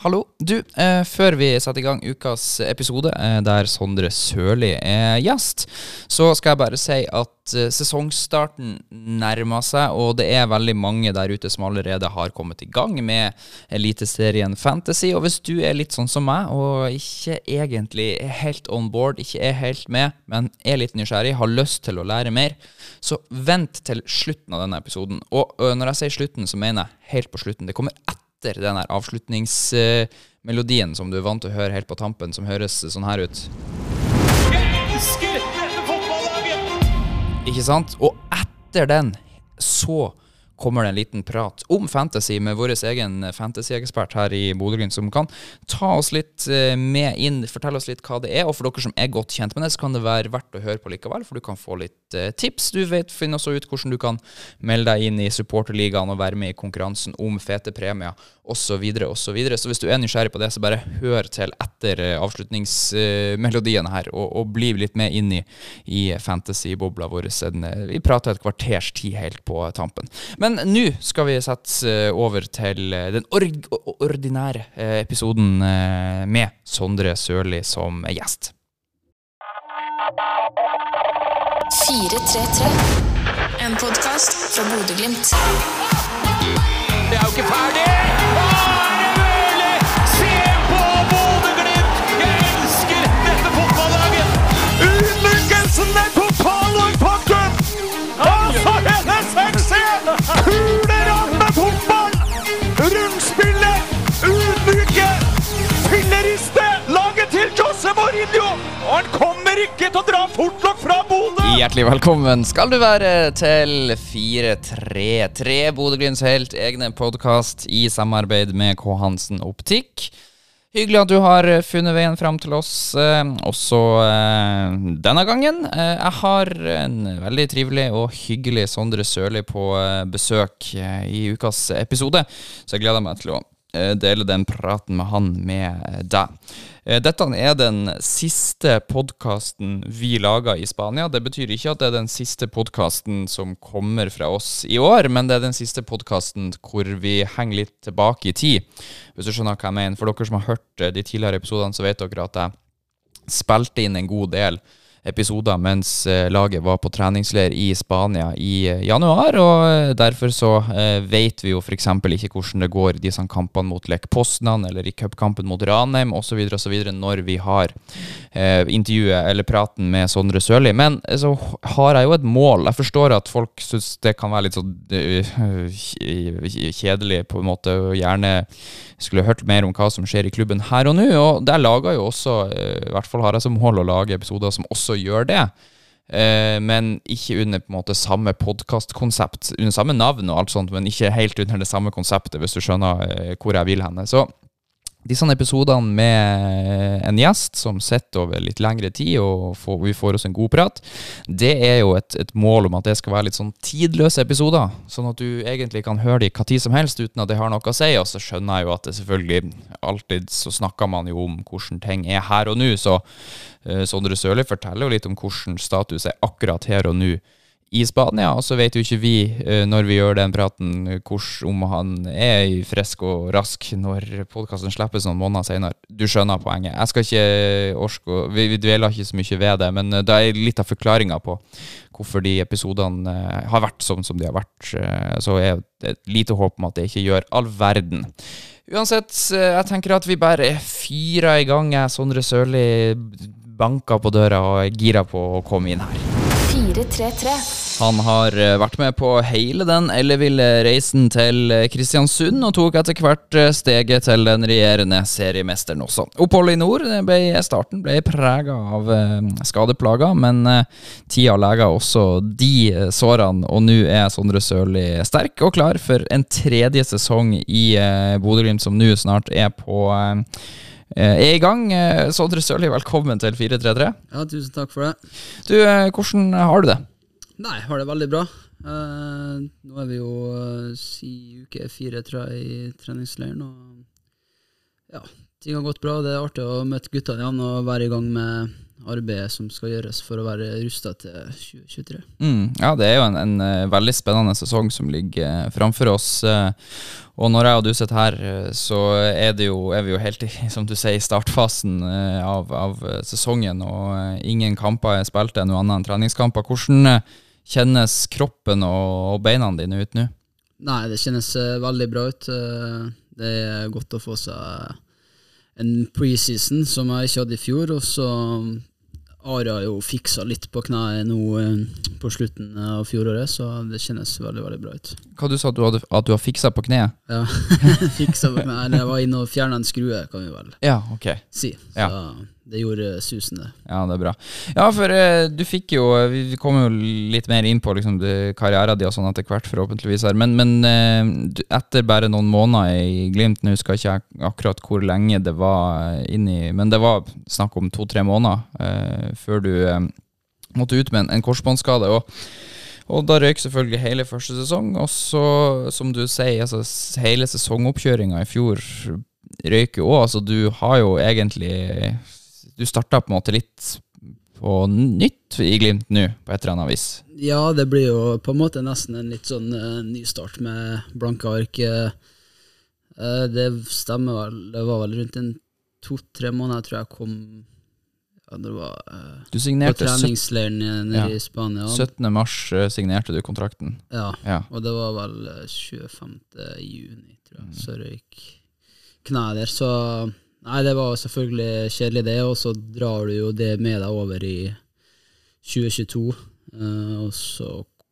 Hallo. Du, eh, før vi setter i gang ukas episode, eh, der Sondre Sørli er gjest, så skal jeg bare si at eh, sesongstarten nærmer seg, og det er veldig mange der ute som allerede har kommet i gang med Eliteserien Fantasy. Og hvis du er litt sånn som meg, og ikke egentlig er helt on board, ikke er helt med, men er litt nysgjerrig, har lyst til å lære mer, så vent til slutten av denne episoden. Og ø, når jeg sier slutten, så mener jeg helt på slutten. Det kommer etter etter den her avslutningsmelodien som du er vant til å høre helt på tampen, som høres sånn her ut. Jeg elsker dette fotballaget! Ikke sant? Og etter den så kommer det en liten prat om fantasy med vår egen fantasy-ekspert her i Bodø-Glimt, som kan ta oss litt eh, med inn, fortelle oss litt hva det er. Og for dere som er godt kjent med det, så kan det være verdt å høre på likevel, for du kan få litt eh, tips. Du vet, finne også ut hvordan du kan melde deg inn i supporterligaen og være med i konkurransen om fete premier osv. Og så, videre. så hvis du er nysgjerrig på det, så bare hør til etter eh, avslutningsmelodien her, og, og bli litt med inn i, i fantasy-bobla vår. Vi prater et kvarters tid helt på tampen. Men nå skal vi sette over til den or ordinære eh, episoden eh, med Sondre Sørli som gjest. 433. En podkast fra Bodø-Glimt. Det er jo ikke ferdig! Og han kommer ikke til å dra fortlokk fra Bodø! Hjertelig velkommen skal du være til 433, Bodø-Glimts helt egne podkast i samarbeid med K. Hansen Optikk. Hyggelig at du har funnet veien fram til oss eh, også eh, denne gangen. Eh, jeg har en veldig trivelig og hyggelig Sondre Sørli på eh, besøk eh, i ukas episode, så jeg gleder meg til å dele den praten med han med eh, deg. Eh, Dette er den siste podkasten vi lager i Spania. Det betyr ikke at det er den siste podkasten som kommer fra oss i år, men det er den siste podkasten hvor vi henger litt tilbake i tid, hvis du skjønner hva jeg mener. For dere som har hørt eh, de tidligere episodene, så vet dere at jeg spilte inn en god del episoder mens eh, laget var på treningsleir i Spania i eh, januar, og eh, derfor så vet vi jo f.eks. ikke hvordan det går i disse kampene mot Lech Poznan eller i cupkampen mot Ranheim osv. når vi har intervjuet eller praten med Sondre Sørli. Men så har jeg jo et mål. Jeg forstår at folk syns det kan være litt sånn eh, kjedelig på en måte, og gjerne skulle hørt mer om hva som skjer i klubben her og nå. Og der lager jo også, i hvert fall har jeg som mål å lage episoder som også gjør det. Eh, men ikke under på en måte samme podkastkonsept. Under samme navn og alt sånt, men ikke helt under det samme konseptet, hvis du skjønner eh, hvor jeg vil henne. Så disse episodene med en gjest som sitter over litt lengre tid, og får, vi får oss en god prat, det er jo et, et mål om at det skal være litt sånn tidløse episoder. Sånn at du egentlig kan høre dem hva tid som helst uten at det har noe å si. Og så skjønner jeg jo at det selvfølgelig alltid så snakker man jo om hvordan ting er her og nå. Så uh, Sondre Sørli forteller jo litt om hvordan status er akkurat her og nå i Spania, og så vet jo ikke vi eh, når vi gjør den praten, hvordan, om han er frisk og rask når podkasten slippes noen måneder senere. Du skjønner poenget. Jeg skal ikke orske Vi, vi dveler ikke så mye ved det, men eh, det er litt av forklaringa på hvorfor de episodene eh, har vært sånn som de har vært. Så er det et lite håp om at det ikke gjør all verden. Uansett, jeg tenker at vi bare fyrer i gang. Sondre Sørli, banker på døra og er gira på å komme inn her. 433. Han har eh, vært med på hele den elleville reisen til eh, Kristiansund, og tok etter hvert eh, steget til den regjerende seriemesteren også. Oppholdet i nord ble, starten ble prega av skadeplager, men tida leger også de sårene, og nå er Sondre Sørli sterk og klar for en tredje sesong i Bodø-Glimt, som nå snart er på er i gang. Eh, Sondre Sørli, velkommen til 433. Ja, tusen takk for det. Du, eh, hvordan har du det? Nei, jeg har det veldig bra. Uh, nå er vi jo uh, i uke fire, tror jeg, i treningsleiren. Og ja, ting har gått bra. Det er artig å møte guttene igjen og være i gang med arbeidet som skal gjøres for å være rusta til 2023. Mm, ja, det er jo en, en eh, veldig spennende sesong som ligger eh, framfor oss. eh, og når jeg og du sitter her, så er, det jo, er vi jo helt i som du sier, startfasen av, av sesongen. Og ingen kamper er spilt ennå, annet enn treningskamper. Hvordan kjennes kroppen og, og beina dine ut nå? Nei, det kjennes veldig bra ut. Det er godt å få seg en preseason som jeg ikke hadde i fjor. Og så Ara har jo fiksa litt på kneet nå eh, på slutten av fjoråret, så det kjennes veldig veldig bra ut. Hva du sa du, hadde, at du har fiksa på kneet? Ja, fiksa på kneet. Eller jeg var inne og fjerna en skrue, kan vi vel Ja, ok. si. Så Ja. Det gjorde susen, det. Ja, det er bra. Ja, for uh, du fikk jo Vi kom jo litt mer inn på liksom, karrieren din og sånn etter hvert, forhåpentligvis. her Men, men uh, etter bare noen måneder i Glimt, nå husker jeg ikke akkurat hvor lenge det var inni Men det var snakk om to-tre måneder uh, før du eh, måtte ut med en, en korsbåndskade. Og, og da røyk selvfølgelig hele første sesong. Og så, som du sier, altså, hele sesongoppkjøringa i fjor røyk jo òg. Altså, du har jo egentlig Du starta på en måte litt på nytt i Glimt nå, på et eller annet vis. Ja, det blir jo på en måte nesten en litt sånn uh, nystart med blanke ark. eh. Eh, det stemmer vel. Det var vel rundt en to-tre måneder, tror jeg kom ja, det var uh, Du signerte på treningsleiren eh, nede Ja. i Spania. 17. mars eh, signerte du kontrakten. Ja, Ja. og det var vel eh, 25. juni, tror Mm. jeg, så røyk kneet der. Så nei, det var selvfølgelig kjedelig, det, og så drar du jo det med deg over i 2022. eh, og så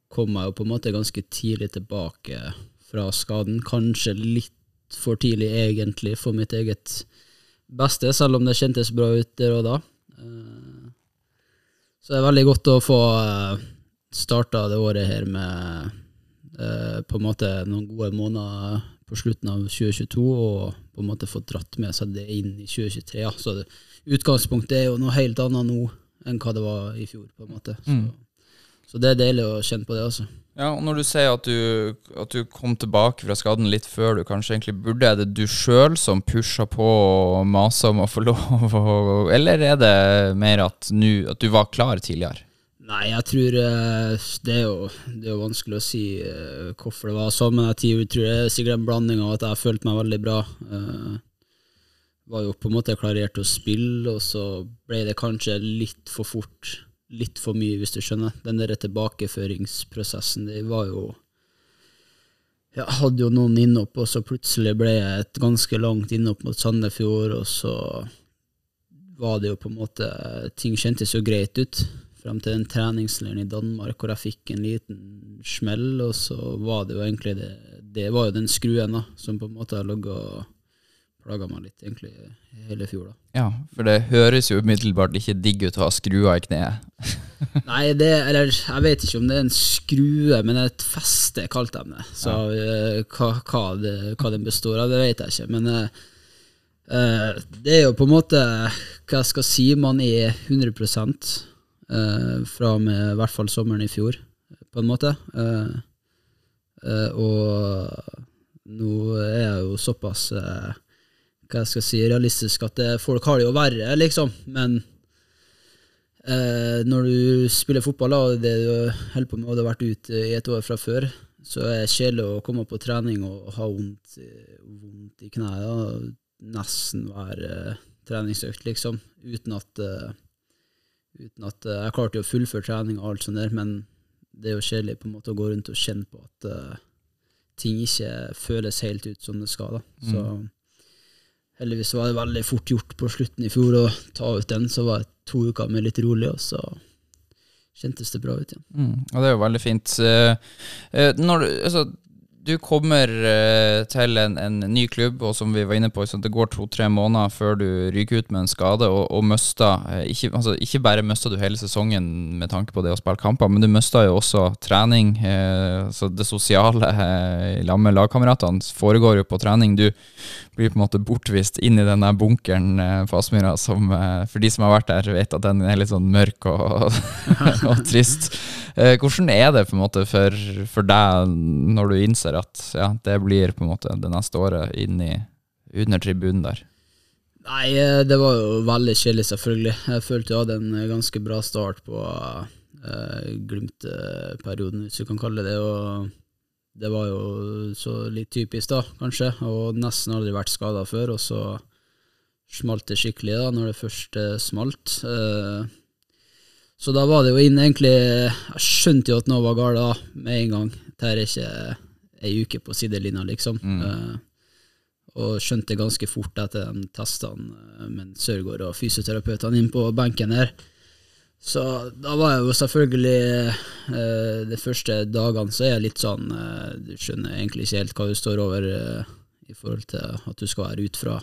kom jeg jo på en måte ganske tidlig tilbake fra skaden. Kanskje litt for tidlig, egentlig, for mitt eget beste, selv om det kjentes bra ut der og da. Eh, så det er veldig godt å få uh, starta det året her med eh, på en måte noen gode måneder på slutten av 2022, og på en måte fått dratt med seg det inn i 2023. Ja. Så det, utgangspunktet er jo noe helt annet nå enn hva det var i fjor, på en måte. Så, så det er deilig å kjenne på det, altså. Ja, og når du sier at du, at du kom tilbake fra skaden litt før du kanskje egentlig burde, er det du sjøl som pusha på og masa om å få lov, eller er det mer at, nu, at du var klar tidligere? Nei, jeg tror eh, det, er jo, det er jo vanskelig å si eh, hvorfor det var sånn, men jeg tror, det er sikkert en blanding av at jeg følte meg veldig bra. Uh, var jo på en måte klarert til å spille, og så ble det kanskje litt for fort. Litt for mye, hvis du skjønner. Den der tilbakeføringsprosessen, det var jo Jeg hadde jo noen innhopp, og så plutselig ble jeg et ganske langt innhopp mot Sandefjord, og så var det jo på en måte Ting kjentes jo greit ut frem til en treningsleir i Danmark hvor jeg fikk en liten smell, og så var det jo egentlig det Det var jo den skruen da, som på en måte har ligget og plaga meg litt egentlig hele fjor. da. Ja, for det høres jo umiddelbart ikke digg ut å ha skrua i kneet. Nei, det, eller jeg vet ikke om det er en skrue, men et feste kalte de det. Så ja. hva, hva, det, hva den består av, det vet jeg ikke. Men eh, eh, det er jo på en måte Hva jeg skal si, man er 100 eh, fra og med i hvert fall sommeren i fjor, på en måte. Eh, eh, og nå er jeg jo såpass eh, hva jeg skal si, realistisk at det, folk har det jo verre, liksom. Men eh, når du spiller fotball, og det du holder på med, og du har vært ute i et år fra før, så er det kjedelig å komme på trening og ha vondt, vondt i kneet. Nesten hver eh, treningsøkt, liksom. Uten at, eh, uten at uh, Jeg klarte jo å fullføre trening og alt sånt der, men det er jo kjedelig på en måte å gå rundt og kjenne på at uh, ting ikke føles helt ut som det skal. da. Så heldigvis var det veldig fort gjort på slutten i fjor å ta ut den, så var det to uker med litt rolig, og så kjentes det bra ut igjen. Mm, og det er jo veldig fint. Eh, når du, altså, du kommer uh, til en, en ny klubb, og som vi var inne på, det går to-tre måneder før du ryker ut med en skade, og, og mister uh, ikke, altså, ikke bare mister du hele sesongen med tanke på det å spille kamper, men du mister jo også trening. Uh, så det sosiale uh, sammen med lagkameratene foregår jo på trening. Du blir på en måte bortvist inn i denne bunkeren eh, på Aspmyra som eh, for de som har vært der, vet at den er litt sånn mørk og, og trist. Eh, hvordan er det på en måte for, for deg når du innser at ja, det blir på en måte det neste året inn i, under tribunen der? Nei, det var jo veldig kjedelig, selvfølgelig. Jeg følte jeg hadde en ganske bra start på uh, Glimt-perioden, hvis du kan kalle det det. Og det var jo så litt typisk, da, kanskje. Og nesten aldri vært skada før, og så smalt det skikkelig da, når det først eh, smalt. Uh, så da var det jo inn egentlig Jeg skjønte jo at noe var galt da, med en gang. Dette er ikke ei uke på sidelinja, liksom. Mm. og skjønte ganske fort etter de testene med Sørgaard og fysioterapeutene inn på benken her. Så da var jeg jo selvfølgelig uh, De første dagene så er jeg litt sånn Du skjønner egentlig ikke helt hva du står over i forhold til at du skal være ut fra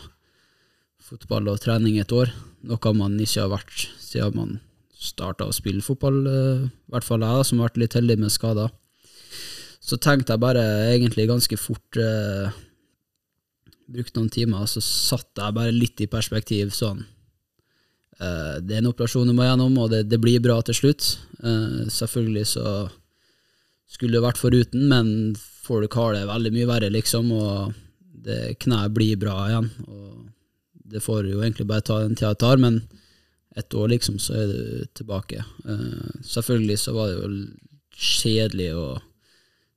fotball og trening et år. Noe man ikke har vært siden man starta å spille fotball, i hvert fall jeg, da, som har vært litt heldig med skader. Så tenkte jeg bare egentlig ganske fort eh, Brukte noen timer, og så satte jeg bare litt i perspektiv sånn eh, Det er en operasjon du må gjennom, og det, det blir bra til slutt. Eh, selvfølgelig så skulle det vært foruten, men folk har det veldig mye verre, liksom, og det kneet blir bra igjen. Og det får jo egentlig bare ta den tida det tar, men et år, liksom, så er du tilbake. Uh, selvfølgelig så var det jo kjedelig å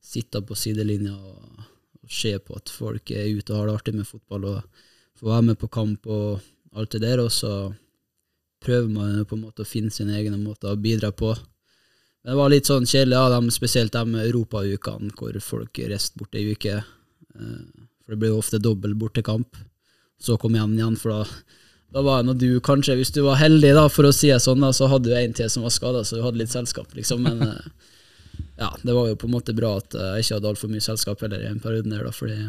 sitte på sidelinja og, og se på at folk er ute og har det artig med fotball, og få være med på kamp og alt det der, og så prøver man på en måte å finne sine egne måter å bidra på. Men det var litt sånn kjedelig, ja, de, spesielt de europaukene hvor folk reiste bort ei uke. Eh, For det ble jo ofte dobbel bortekamp. Så kom hjem igjen, for da, da var når du kanskje, hvis du var heldig, da, for å si det sånn, da, så hadde du en til som var skada, så du hadde litt selskap, liksom. Men eh, ja, det var jo på en måte bra at eh, jeg ikke hadde altfor mye selskap heller i en periode der, da, fordi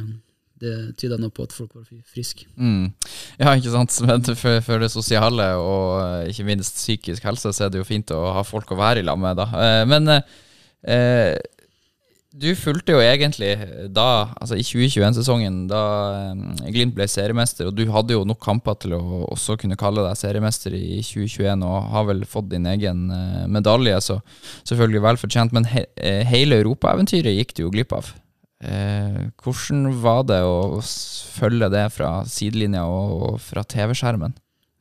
det tyda nå på at folk var friske. Mm. Ja, ikke sant. Men for, for det sosiale og eh, ikke minst psykisk helse, så er det jo fint å ha folk å være i lag med, da. Eh, Men eh, eh, du fulgte jo egentlig da, altså i 2021-sesongen, da Glimt ble seriemester, og du hadde jo nok kamper til å også kunne kalle deg seriemester i 2021, og har vel fått din egen medalje, så selvfølgelig vel fortjent. Men he hele europaeventyret gikk du jo glipp av. Eh, hvordan var det å følge det fra sidelinja og, og fra TV-skjermen?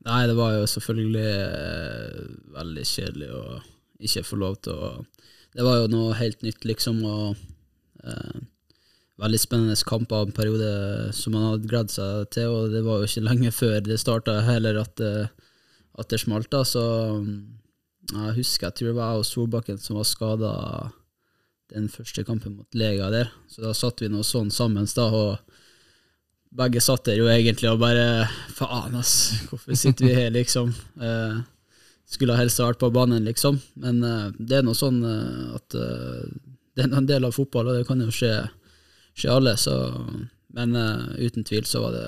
Nei, det var jo selvfølgelig eh, veldig kjedelig å ikke få lov til å Det var jo noe helt nytt, liksom, og eh, veldig spennende kamper en periode som man hadde gledd seg til, og det var jo ikke lenge før det starta heller at, det- at det smalt, da, så mm, jeg husker, jeg tror det var jeg og Solbakken som var skada den første kampen mot Lega der, så da satt vi nå sånn sammen, da, og begge satt der jo egentlig og bare Faen, ass, hvorfor sitter vi her, liksom? Eh, skulle helst vært på banen, liksom. Men eh, det er nå sånn eh, at eh, det er en del av fotball, og det kan jo skje, skje alle, så Men eh, uten tvil så var det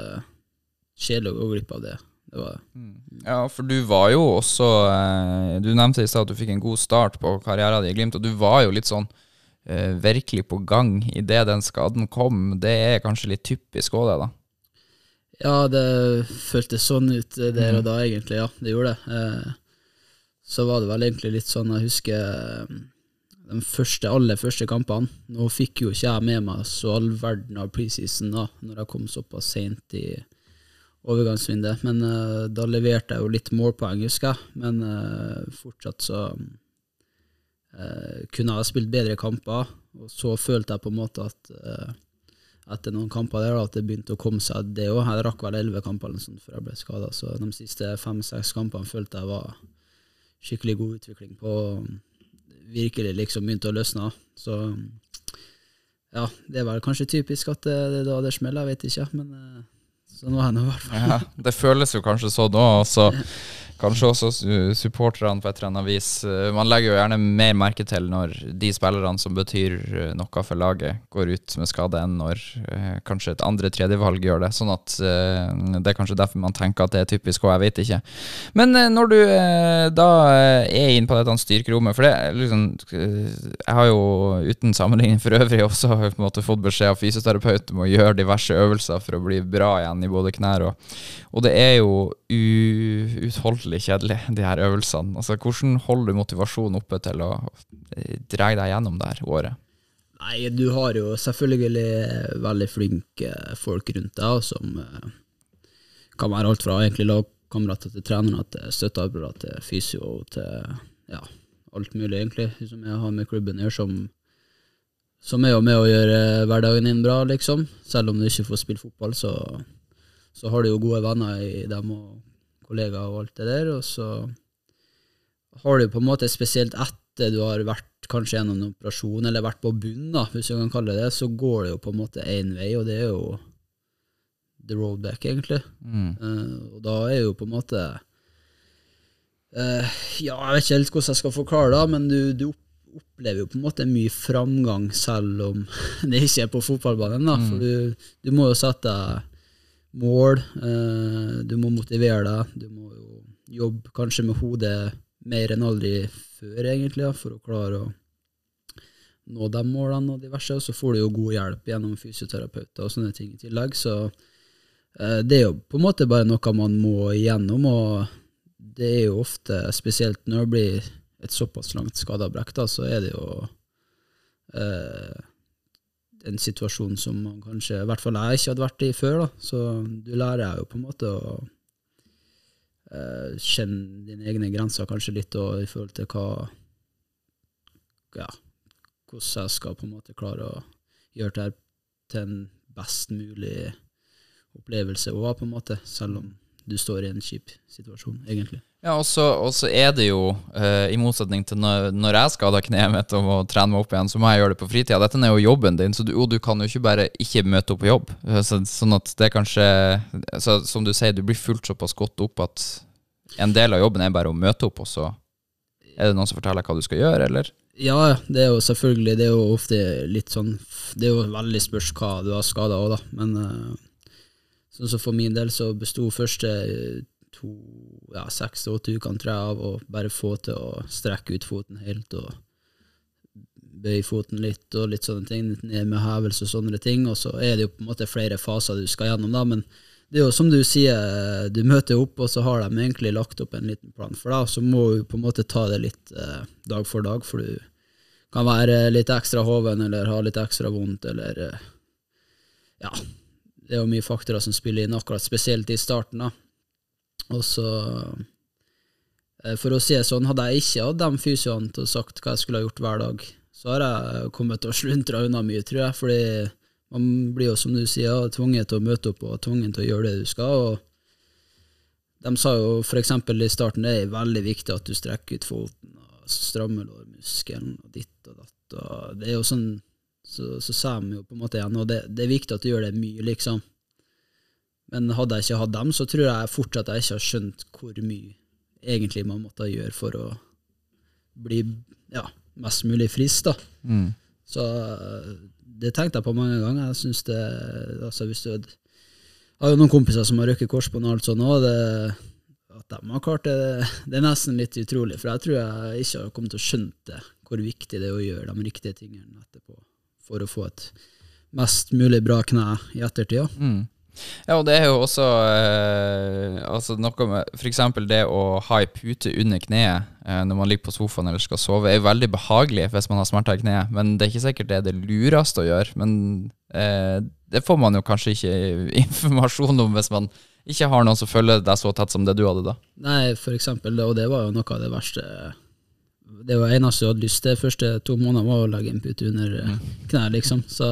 kjedelig å gå glipp av det. Det. Ja, for du var jo også eh, Du nevnte i stad at du fikk en god start på karrieren din i Glimt, og du var jo litt sånn virkelig på gang idet den skaden kom. Det er kanskje litt typisk òg, det, da. Ja, det føltes sånn ut eh, der og da, egentlig. Ja, det gjorde det. Eh, så var det vel egentlig litt sånn Jeg husker eh, de første, aller første kampene. Nå fikk jo ikke jeg med meg så all verden av preseason da, når jeg kom såpass seint i overgangsvinduet. Men eh, da leverte jeg jo litt målpoeng, husker jeg. Men eh, fortsatt så eh, kunne ha spilt bedre kamper. Og så følte jeg på en måte at eh, etter noen kamper der at det begynte å komme seg, det òg. Jeg rakk vel elleve kamper sånt før jeg ble skada, så de siste fem-seks kampene følte jeg var skikkelig god utvikling på Virkelig liksom begynte å løsne. Så ja, det er vel kanskje typisk at det, er da det smeller, jeg vet ikke, men eh, sånn var det nå i hvert fall. Ja, det føles jo kanskje sånn òg. Og så kanskje også su- supporterne på et eller annet vis. Eh, Man legger jo gjerne mer merke til når de spillerne som betyr eh, noe for laget, går ut med skade, enn når eh, kanskje et andre-tredjevalg gjør det. Sånn at det er kanskje derfor man tenker at det er typisk, og jeg vet ikke. Men når du da er inne på dette styrkerommet, for det liksom Jeg har jo uten sammenligning for øvrig også på en måte fått beskjed av fysioterapeut om å gjøre diverse øvelser for å bli bra igjen i både knær og Og det er jo uutholdelig kjedelig, de her øvelsene. Altså, hvordan holder du motivasjonen oppe til å eh, dra deg gjennom det her året? Nei, du har jo selvfølgelig veldig flinke folk rundt deg som eh, kan være alt fra egentlig lagkamerater til trenere til støtteapparat til fysio til ja, alt mulig, egentlig, som jeg har med klubben å som, som er jo med å gjøre hverdagen din bra, liksom. Selv om du ikke får spille fotball, så, så har du jo gode venner i dem og kollegaer og alt det der. Og så har du på en måte spesielt etter du har vært kanskje gjennom en operasjon, eller vært på bunn, da, hvis du kan kalle det det, så går det jo på en måte én vei, og det er jo the road back, egentlig. Eh, og da er jo på en måte uh, Ja, jeg vet ikke helt hvordan jeg skal forklare det, men du, du opplever jo på en måte mye framgang selv om det ikke er på fotballbanen. da, For du, du må jo sette deg mål, eh, du må motivere deg, du må jo jobbe kanskje med hodet mer enn aldri før, egentlig, da, for å klare å nå de målene og diverse, og så får du jo god hjelp gjennom fysioterapeuter og sånne ting i tillegg, så eh, det er jo på en måte bare noe man må igjennom, og det er jo ofte, spesielt når det blir et såpass langt skadeavbrekk, da, så er det jo eh, en situasjon som man kanskje, i hvert fall jeg ikke hadde vært i før, da, så du lærer jo på en måte å uh, kjenne dine egne grenser kanskje litt, og i forhold til hva ja, hvordan jeg skal på en måte klare å gjøre det her til en best mulig opplevelse òg, på en måte, selv om du står i en kjip situasjon, egentlig. Ja, og så er det jo, uh, i motsetning til når, når jeg skader kneet mitt og må trene meg opp igjen, så må jeg gjøre det på fritida. Dette er jo jobben din, så du, og du kan jo ikke bare ikke møte opp på jobb. Eh, Så, sånn at det kanskje så, Som du sier, du blir fulgt såpass godt opp at en del av jobben er bare å møte opp, og så er det noen som forteller hva du skal gjøre, eller? Ja, ja, det er jo selvfølgelig Det er jo ofte litt sånn Det er jo veldig spørs hva du har skada òg, da. Men eh, sånn som for min del så besto første to, ja, seks til åtte ukene tror jeg av å bare få til å strekke ut foten helt og bøye foten litt og litt sånne ting. Ned med hevelse og sånne ting. Og så er det jo på en måte flere faser du skal gjennom, da. Men det er jo som du sier, du møter opp, og så har de egentlig lagt opp en liten plan for deg. Så må du på en måte ta det litt eh, dag for dag, for du kan være litt ekstra hoven eller ha litt ekstra vondt eller eh, Ja. Det er jo mye faktorer som spiller inn, akkurat spesielt i starten. da. Og så eh, For å si det sånn, hadde jeg ikke hatt de fysioene til å sagt hva jeg skulle ha gjort hver dag, så har jeg kommet til å sluntre unna mye, tror jeg. Fordi man blir jo, som du sier, tvunget til å møte opp og tvunget til å gjøre det du skal. og de sa jo eksempel i starten det er veldig viktig at du strekker ut foten og strammer lårmuskelen og ditt og datt. Og det er jo sånn, så, så sa de jo på en måte igjen, og det, det er viktig at du gjør det mye, liksom. Men hadde jeg ikke hatt dem, så tror jeg fortsatt jeg ikke har skjønt hvor mye egentlig man måtte gjøre for å bli ja, mest mulig frisk. da. Så eh, det tenkte jeg på mange ganger. Jeg synes det, altså hvis du hadde jeg har jo noen kompiser som har røkket korsbånd og alt sånt òg. At de har klart det, det er nesten litt utrolig. For jeg tror jeg ikke har kommet til å skjønne det, hvor viktig det er å gjøre de riktige tingene etterpå for å få et mest mulig bra kne i ettertid. ja. Ja, og det er jo også eh, altså noe med eksempel det å ha ei pute under kneet eh, når man ligger på sofaen eller skal sove, er jo veldig behagelig hvis man har smerter i kneet, men det er ikke sikkert det er det lureste å gjøre. Men eh, det får man jo kanskje ikke informasjon om hvis man ikke har noen som følger deg så tett som det du hadde da. Nei, for eksempel, og det var jo noe av det verste Det var eneste jeg hadde lyst til de første to månedene, var å legge en pute under mm. kneet, liksom. Så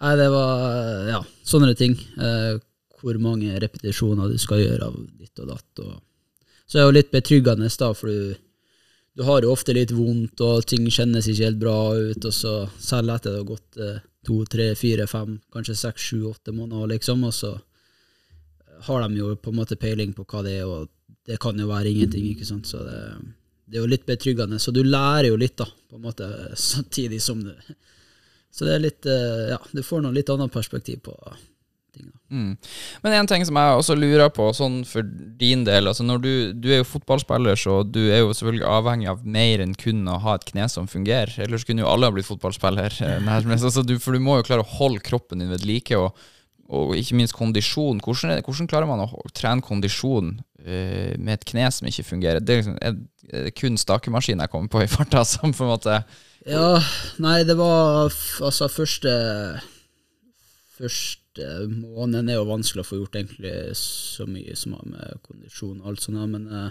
Nei, det var ja, sånne ting. Eh, hvor mange repetisjoner du skal gjøre av ditt og datt. Og. Så det er jo litt betryggende, da, for du, du har jo ofte litt vondt, og ting kjennes ikke helt bra ut, og så selv etter det har gått eh, to, tre, fire, fem, kanskje seks, sju, åtte måneder, liksom, og så har de jo på en måte peiling på hva det er, og det kan jo være ingenting, ikke sant, så det, det er jo litt betryggende. Så du lærer jo litt, da, på en måte, samtidig som du Så det er litt eh, Ja, du får noe litt annet perspektiv på ting. Mm. Men en ting som jeg også lurer på, sånn for din del altså når du, du er jo fotballspiller, så du er jo selvfølgelig avhengig av mer enn kun å ha et kne som fungerer. Ellers kunne jo alle ha blitt fotballspiller. eh. Altså, du, for du må jo klare å holde kroppen din ved like, og, og ikke minst kondisjon. Hvordan, er, hvordan klarer man å trene kondisjon uh, med et kne som ikke fungerer? Det er, liksom, er, er kun stakemaskinen jeg kommer på i farta, som på en måte Ja, nei, det var altså første Først første måneden er jo vanskelig å få gjort egentlig så mye som har med kondisjon og alt sånt, men eh,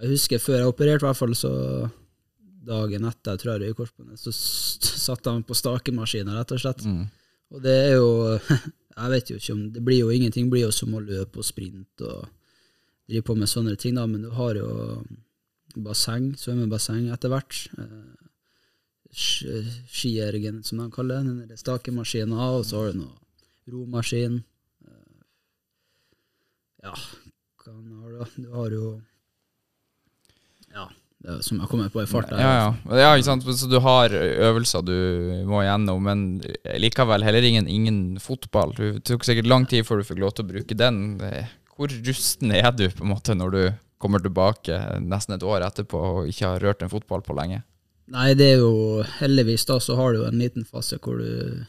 jeg husker før jeg opererte, i hvert fall, så dagen etter tror jeg røyk korsbåndet, så satte han på stakemaskina, rett og slett. Mm. Og det er jo Jeg vet jo ikke om Det blir jo ingenting Det blir jo som å løpe og sprinte og drive på med sånne ting, da, men du har jo basseng, svømmebasseng etter hvert. Skiergen, som de kaller den der stakemaskinen, og så har du noe romaskin. Eh, Ja, hva har du? Du har jo Ja, det er som jeg kommer på i farta. Ja, ja. ja, ikke sant? Så du har øvelser du må igjennom, men likevel heller ingen, ingen fotball. Det tok sikkert lang tid før du fikk lov til å bruke den. Hvor rusten er du på en måte når du kommer tilbake nesten et år etterpå og ikke har rørt en fotball på lenge? Nei, det er jo heldigvis da, så har du en liten fase hvor du,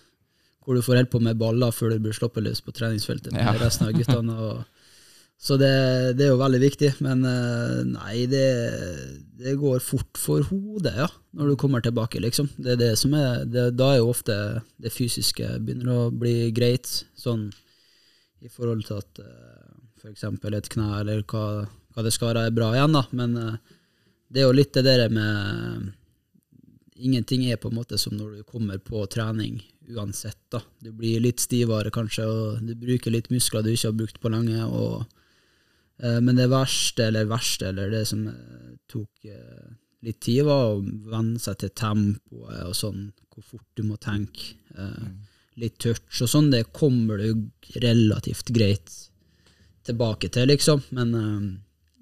hvor du får holde på med baller før du blir sluppet løs på treningsfeltet med Ja. resten av guttene. Og, så det, det er jo veldig viktig, men eh, nei, det, det går fort for hodet, ja, når du kommer tilbake, liksom. Det er det som er, det, da er jo ofte det fysiske begynner å bli greit, sånn i forhold til at f.eks. for eksempel et kne eller hva, hva det skal være er bra igjen, da, men eh, det er jo litt det der med Ingenting er på en måte som når du kommer på trening uansett. da. Du blir litt stivere kanskje, og du bruker litt muskler du ikke har brukt på lenge. Og, eh, men det verste, eller verste, eller det som eh, tok eh, litt tid, var å venne seg til tempoet og sånn, hvor fort du må tenke. Eh, Litt touch og sånn, det kommer du relativt greit tilbake til, liksom. Men eh,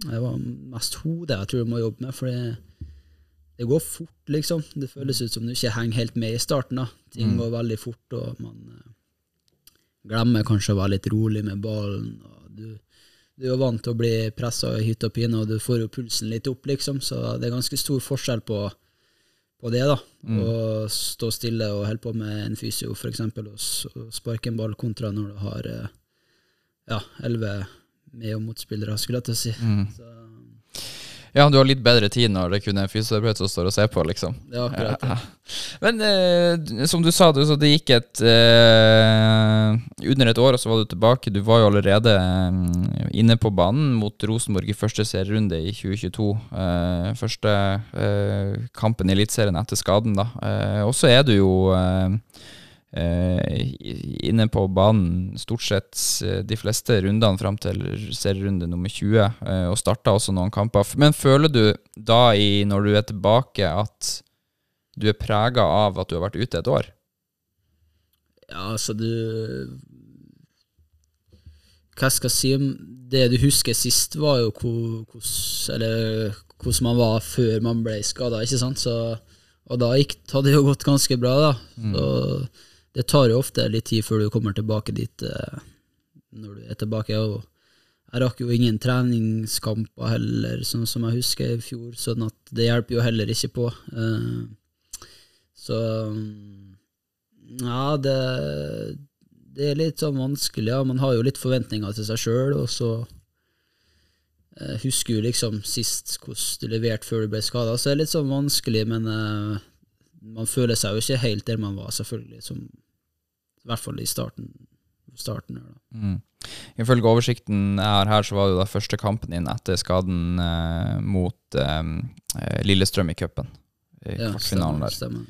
det var mest hodet jeg tror du må jobbe med, for det, det går fort, liksom. Det føles ut som du ikke henger helt med i starten. da. Ting går veldig fort, og man eh, glemmer kanskje å være litt rolig med ballen. Du, du er jo vant til å bli pressa i hytt og pine, og du får jo pulsen litt opp, liksom. Så det er ganske stor forskjell på, på det, da. Å stå stille og holde på med en fysio, eksempel, og, sparke en ball, kontra når du har eh, ja, elleve med- og motspillere, skulle jeg til å si. Så Ja, du har litt bedre tid når det kun er en fysioterapeut som står og ser på, liksom. er akkurat det. Men eh, som du sa, du, så det gikk et eh, Under et år, og så var du tilbake. Du var jo allerede eh, inne på banen mot Rosenborg i første serierunde i 2022. Eh, første eh, kampen i Eliteserien etter skaden, da. Eh, og så er du jo inne på banen stort sett eh, de fleste rundene fram til serierunde nummer 20, eh, og starta også noen kamper. Men føler du da, i, når du er tilbake, at du er prega av at du har vært ute et år? Ja, altså du Hva skal jeg si om Det du husker sist, var jo hvordan man var før man ble skada, ikke sant? Så, og da gikk, hadde det jo gått ganske bra, da. Så det tar jo ofte litt tid før du kommer tilbake dit eh, når du er tilbake. Og jeg rakk jo ingen treningskamper heller, sånn som jeg husker i fjor, sånn at det hjelper jo heller ikke på. Eh, så ja, det, det er litt sånn vanskelig. Ja. Man har jo litt forventninger til seg sjøl, og så eh, husker jo liksom sist hvordan du leverte før du ble skada, så det er litt sånn vanskelig, men man føler seg jo ikke helt der man var, selvfølgelig, som, i hvert fall i starten. starten her. Mm. Ifølge oversikten jeg har her, så var det da første kampen din etter skaden eh, mot eh, eh, Lillestrøm i cupen. I Ja, kvartfinalen stemmer, der. stemmer.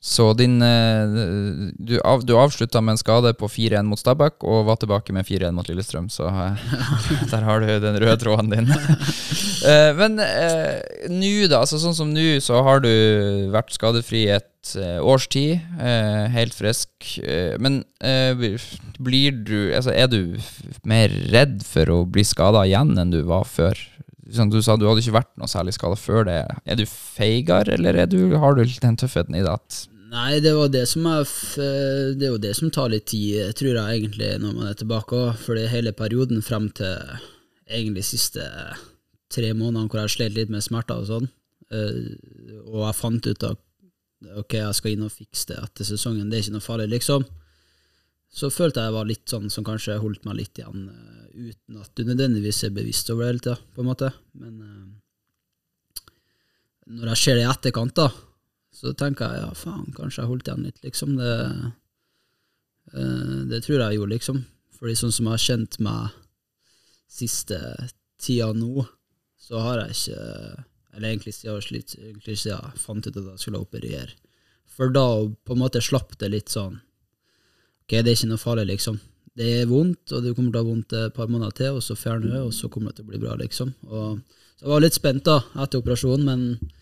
Så din eh, Du, av, du avslutta med en skade på 4-1 mot Stabæk, og var tilbake med 4-1 mot Lillestrøm, så eh, der har du den røde tråden din. Eh, men eh, nå, da. Altså, sånn som nå, så har du vært skadefri et eh, års tid. eh, helt frisk. Eh, men blir du Altså, er du mer redd for å bli skada igjen enn du var før? Som du sa du hadde ikke vært noe særlig skada før det. Er du feigere, eller er du, har du den tøffheten i deg at Nei, det var det som er Det er jo det som tar litt tid, tror jeg egentlig, når man er tilbake òg. For hele perioden frem til egentlig siste tre månedene hvor jeg slet litt med smerter og sånn. Og jeg fant ut at ok, jeg skal inn og fikse det etter sesongen, det er ikke noe farlig, liksom. Så følte jeg jeg var litt sånn som kanskje holdt meg litt igjen, eh, uten at du nødvendigvis er bevisst over det hele tida, på en måte. Men eh, når jeg ser det i etterkant, da, så tenker jeg ja, faen, kanskje jeg holdt igjen litt, liksom. Det, Eh, det tror jeg gjorde, liksom. Fordi sånn som jeg har kjent meg siste tida nå, så har jeg ikke Eller egentlig siden slitt, egentlig siden jeg fant ut at jeg skulle operere. For da på en måte slapp det litt sånn Ok, det er ikke noe farlig, liksom. Det er vondt, og du kommer til å ha vondt et par måneder til, og så fjerner det, og så kommer det til å bli bra, liksom. Og, så jeg var litt spent da, etter operasjonen, men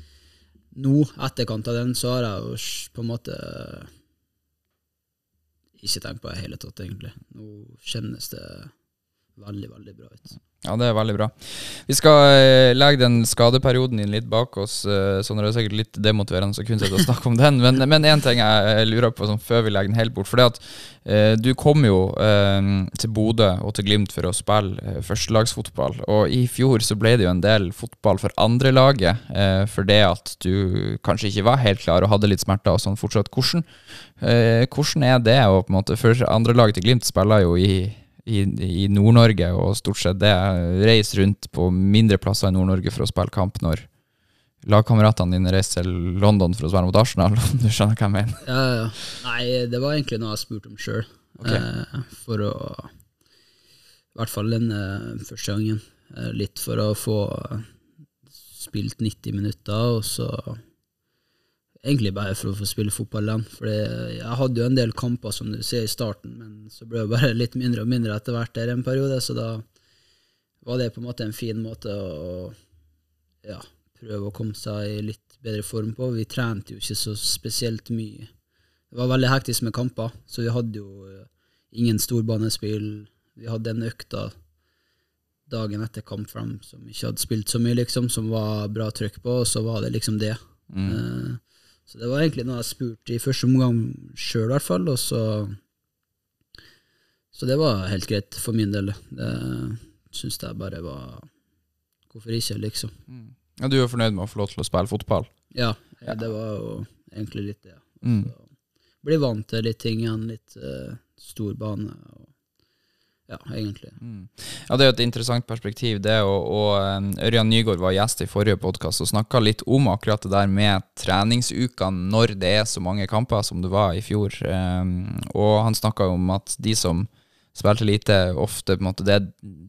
nå, etterkant av den, så har jeg jo på en måte ikke tenkt på det i hele tatt, egentlig. Nå kjennes det veldig, veldig bra ut. Ja, det er veldig bra. Vi skal eh, legge den skadeperioden din litt bak oss. så sånn er det sikkert litt demotiverende å kun sitte og snakke om den. Men, én ting jeg lurer på sånn, før vi legger den helt bort. For det at eh, du kom jo eh, til Bodø og til Glimt for å spille eh, førstelagsfotball. Og i fjor så ble det jo en del fotball for andrelaget eh, det at du kanskje ikke var helt klar og hadde litt smerter og sånn fortsatt. Hvordan, eh, hvordan er det å på en måte For andrelaget til Glimt spiller jo i i, i Nord-Norge, og stort sett det reiser rundt på mindre plasser i Nord-Norge for å spille kamp når lagkameratene dine reiser til London for å spille mot Arsenal, om du skjønner hva jeg mener. Ja, ja. Nei, det var egentlig noe jeg spurte om sjøl. okay. Eh, for å I hvert fall den eh, første gangen. Eh, litt for å få eh, spilt 90 minutter, og så Egentlig bare for å få spille fotball igjen. For jeg hadde jo en del kamper, som du ser i starten, men så ble det bare litt mindre og mindre etter hvert der en periode, så da var det på en måte en fin måte å ja, prøve å komme seg i litt bedre form på. Vi trente jo ikke så spesielt mye. Det var veldig hektisk med kamper, så vi hadde jo eh, ingen storbanespill. Vi hadde en økta dagen etter kamp for dem som ikke hadde spilt så mye, liksom, som var bra trykk på, og så var det liksom det. Eh, så det var egentlig noe jeg spurte i første omgang sjøl, i hvert fall, og så Så det var helt greit for min del. Det syns jeg bare var Hvorfor ikke, liksom. Ja, du er fornøyd med å få lov til å spille fotball? Ja, det var jo egentlig litt det. Mm. Så bli vant til litt ting igjen, litt uh, stor bane. Og, ja, egentlig. Ja, Det er jo et interessant perspektiv, det. Og, og eh, Ørjan Nygaard var gjest i forrige podkast og snakka litt om akkurat det der med treningsukene når det er så mange kamper som det var i fjor. Um, og han snakka om at de som spilte lite, ofte på en måte det,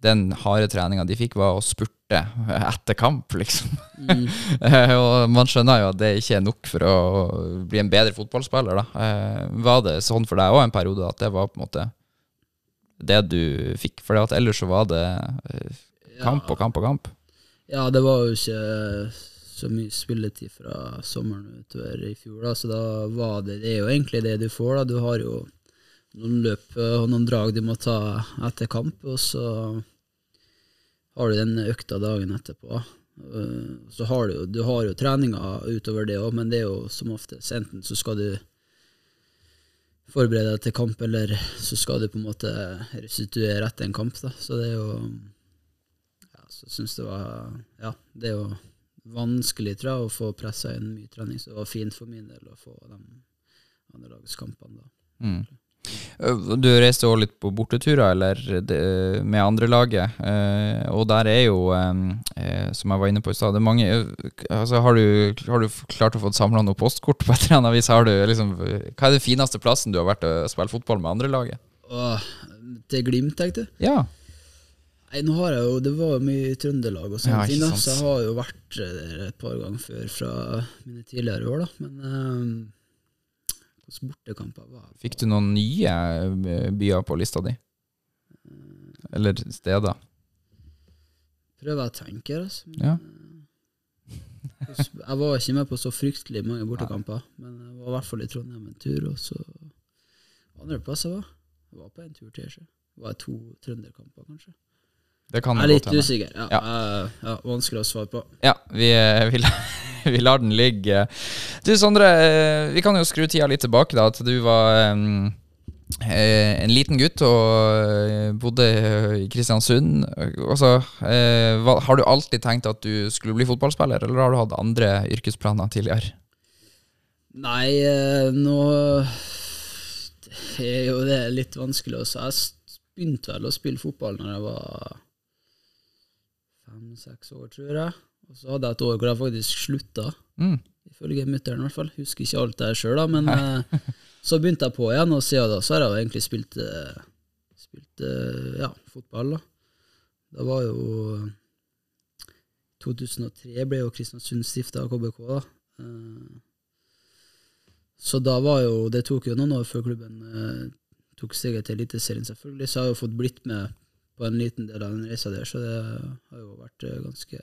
den harde treninga de fikk, var å spurte etter kamp, liksom. Mm. og man skjønner jo at det ikke er nok for å bli en bedre fotballspiller, da. Eh, var det sånn for deg òg en periode at det var på en måte det du fikk? For ellers så var det eh, kamp og kamp og kamp. Ja, det var jo ikke så mye spilletid fra sommeren utover i fjor, da, så da var det Det er jo egentlig det du får, da. Du har jo noen løp eh, og noen drag du må ta etter kamp, og så har du den økta dagen etterpå. Eh, Så har du du har jo treninga utover det òg, men det er jo som oftest enten så skal du forberede deg til kamp, eller så skal du på en måte restituere etter en kamp. Da. Så det er jo ja, Så syns det var Ja, det er jo vanskelig, tror jeg, å få pressa inn mye trening, så det var fint for min del å få de andrelagskampene da. Mm. Eh, Du reiste òg litt på borteturer eller med andrelaget, eh, og der er jo, eh, som jeg var inne på i stad, mange altså, har, du, har du klart å få samla noe postkort på et eller annet vis? Har du, liksom, hva er den fineste plassen du har vært å spille fotball med andrelaget? Åh, til Glimt, tenkte du? Ja. Nei, nå har jeg jo Det var jo mye i Trøndelag og sånne Ja, ting, da, så jeg har jo vært der et par ganger før fra mine tidligere år, da. Men hvilke bortekamper var på? Fikk du noen nye eh, byer på lista di? Eller steder? Prøver jeg å tenke altså. Men, Ja. Jeg var ikke med på så fryktelig mange bortekamper, men jeg var i hvert fall i Trondheim en tur, og så andre plasser var jeg var på en tur til. ikke? Var det to trønderkamper, kanskje? Det kan Jeg er litt usikker. Ja, Ja. ja, Vanskelig å svare på. Ja, vi, eh, vi, vi lar den ligge. Du Sondre, eh, vi kan jo skru tida litt tilbake da, At du var eh, en liten gutt og bodde i Kristiansund. Altså, uh, har du alltid tenkt at du skulle bli fotballspiller, eller har du hatt andre yrkesplaner tidligere? Nei, nå nå er jo det litt vanskelig å si. Jeg begynte vel å spille fotball når jeg var fem-seks år, tror jeg. Og så hadde jeg et år hvor jeg faktisk slutta, Mm. ifølge mutter'n i hvert fall. Husker ikke alt det sjøl, da, men eh, så begynte jeg på igjen, og siden da så har jeg jo egentlig spilt, eh, spilt eh, ja, fotball. da. Det var jo 2003 ble jo Kristiansund stifta av KBK. da. Så da var jo Det tok jo noen år før klubben tok steget til Eliteserien, selvfølgelig. Så jeg har jo fått blitt med på en liten del av den reisa der, så det har jo vært eh, ganske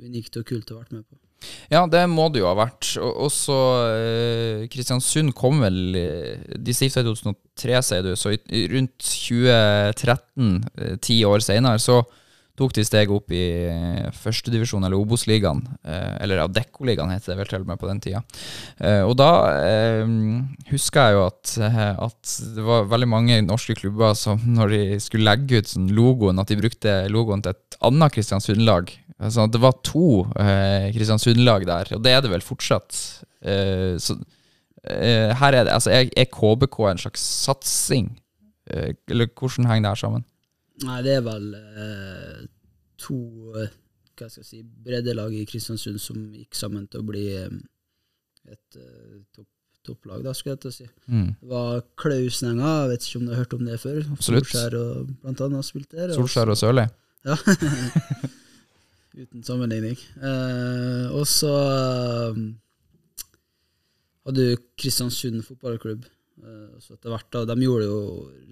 unikt og kult å ha vært med på. Ja, det må det jo ha vært. Og så eh, Kristiansund kom vel eh, De stifta i 2003, sier du, så rundt 2013, eh, ti år senere, så tok de steget opp i eh, førstedivisjon, eller Obos-ligaen. Eh, eller Adeccoligaen heter det vel til og med på den tida. Eh, og da husker jeg jo at, at det var veldig mange norske klubber som når de skulle legge ut sånn logoen, at de brukte logoen til et annet Kristiansund-lag. Altså, det var to eh, Kristiansund-lag der, og det er det vel fortsatt. Så her er det Altså, er, KBK en slags satsing? Eller hvordan henger det her sammen? Nei, det er vel eh, to eh, hva skal jeg si, breddelag i Kristiansund som gikk sammen til å bli eh, et eh, topp, topplag, da, skulle jeg til å si. Mm. Det var Klausnenga, jeg vet ikke om du har hørt om det før. Absolutt. Solskjær og blant annet spilte der. Solskjær og Sørli? Ja. Uten sammenligning. Eh, og så eh, hadde du Kristiansund fotballklubb. Eh, så etter hvert da, De gjorde det jo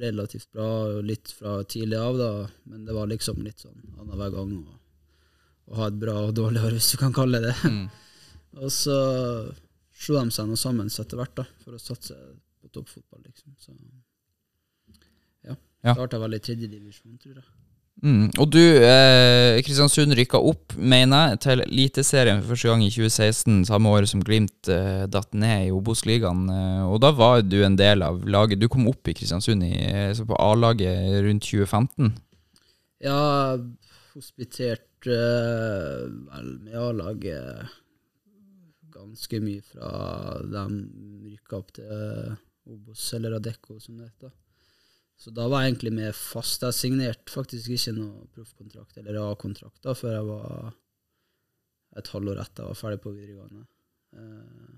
relativt bra, litt fra tidlig av, da, men det var liksom litt sånn annenhver gang å, å ha et bra og dårlig år, hvis du kan kalle det det. og så slo de seg noe sammen så etter hvert da, for å satse på toppfotball, liksom. Så ja. Ja. Starta vel i tredje divisjon, tror jeg. Mm. Og du, eh, Kristiansund rykka opp, mener jeg, til Eliteserien for første gang i 2016, samme året som Glimt eh, datt ned i Obos-ligaen. Eh, og da var du en del av laget. Du kom opp i Kristiansund i, eh, på A-laget rundt 2015. Ja, hospitert eh, vel med A-laget ganske mye fra de rykka opp til eh, Obos, eller Adecco, som det heter. Så da var jeg egentlig med fast. Jeg signerte faktisk ikke noe proffkontrakt eller A-kontrakt da, før jeg var et halvår etter jeg var ferdig på videregående. Eh,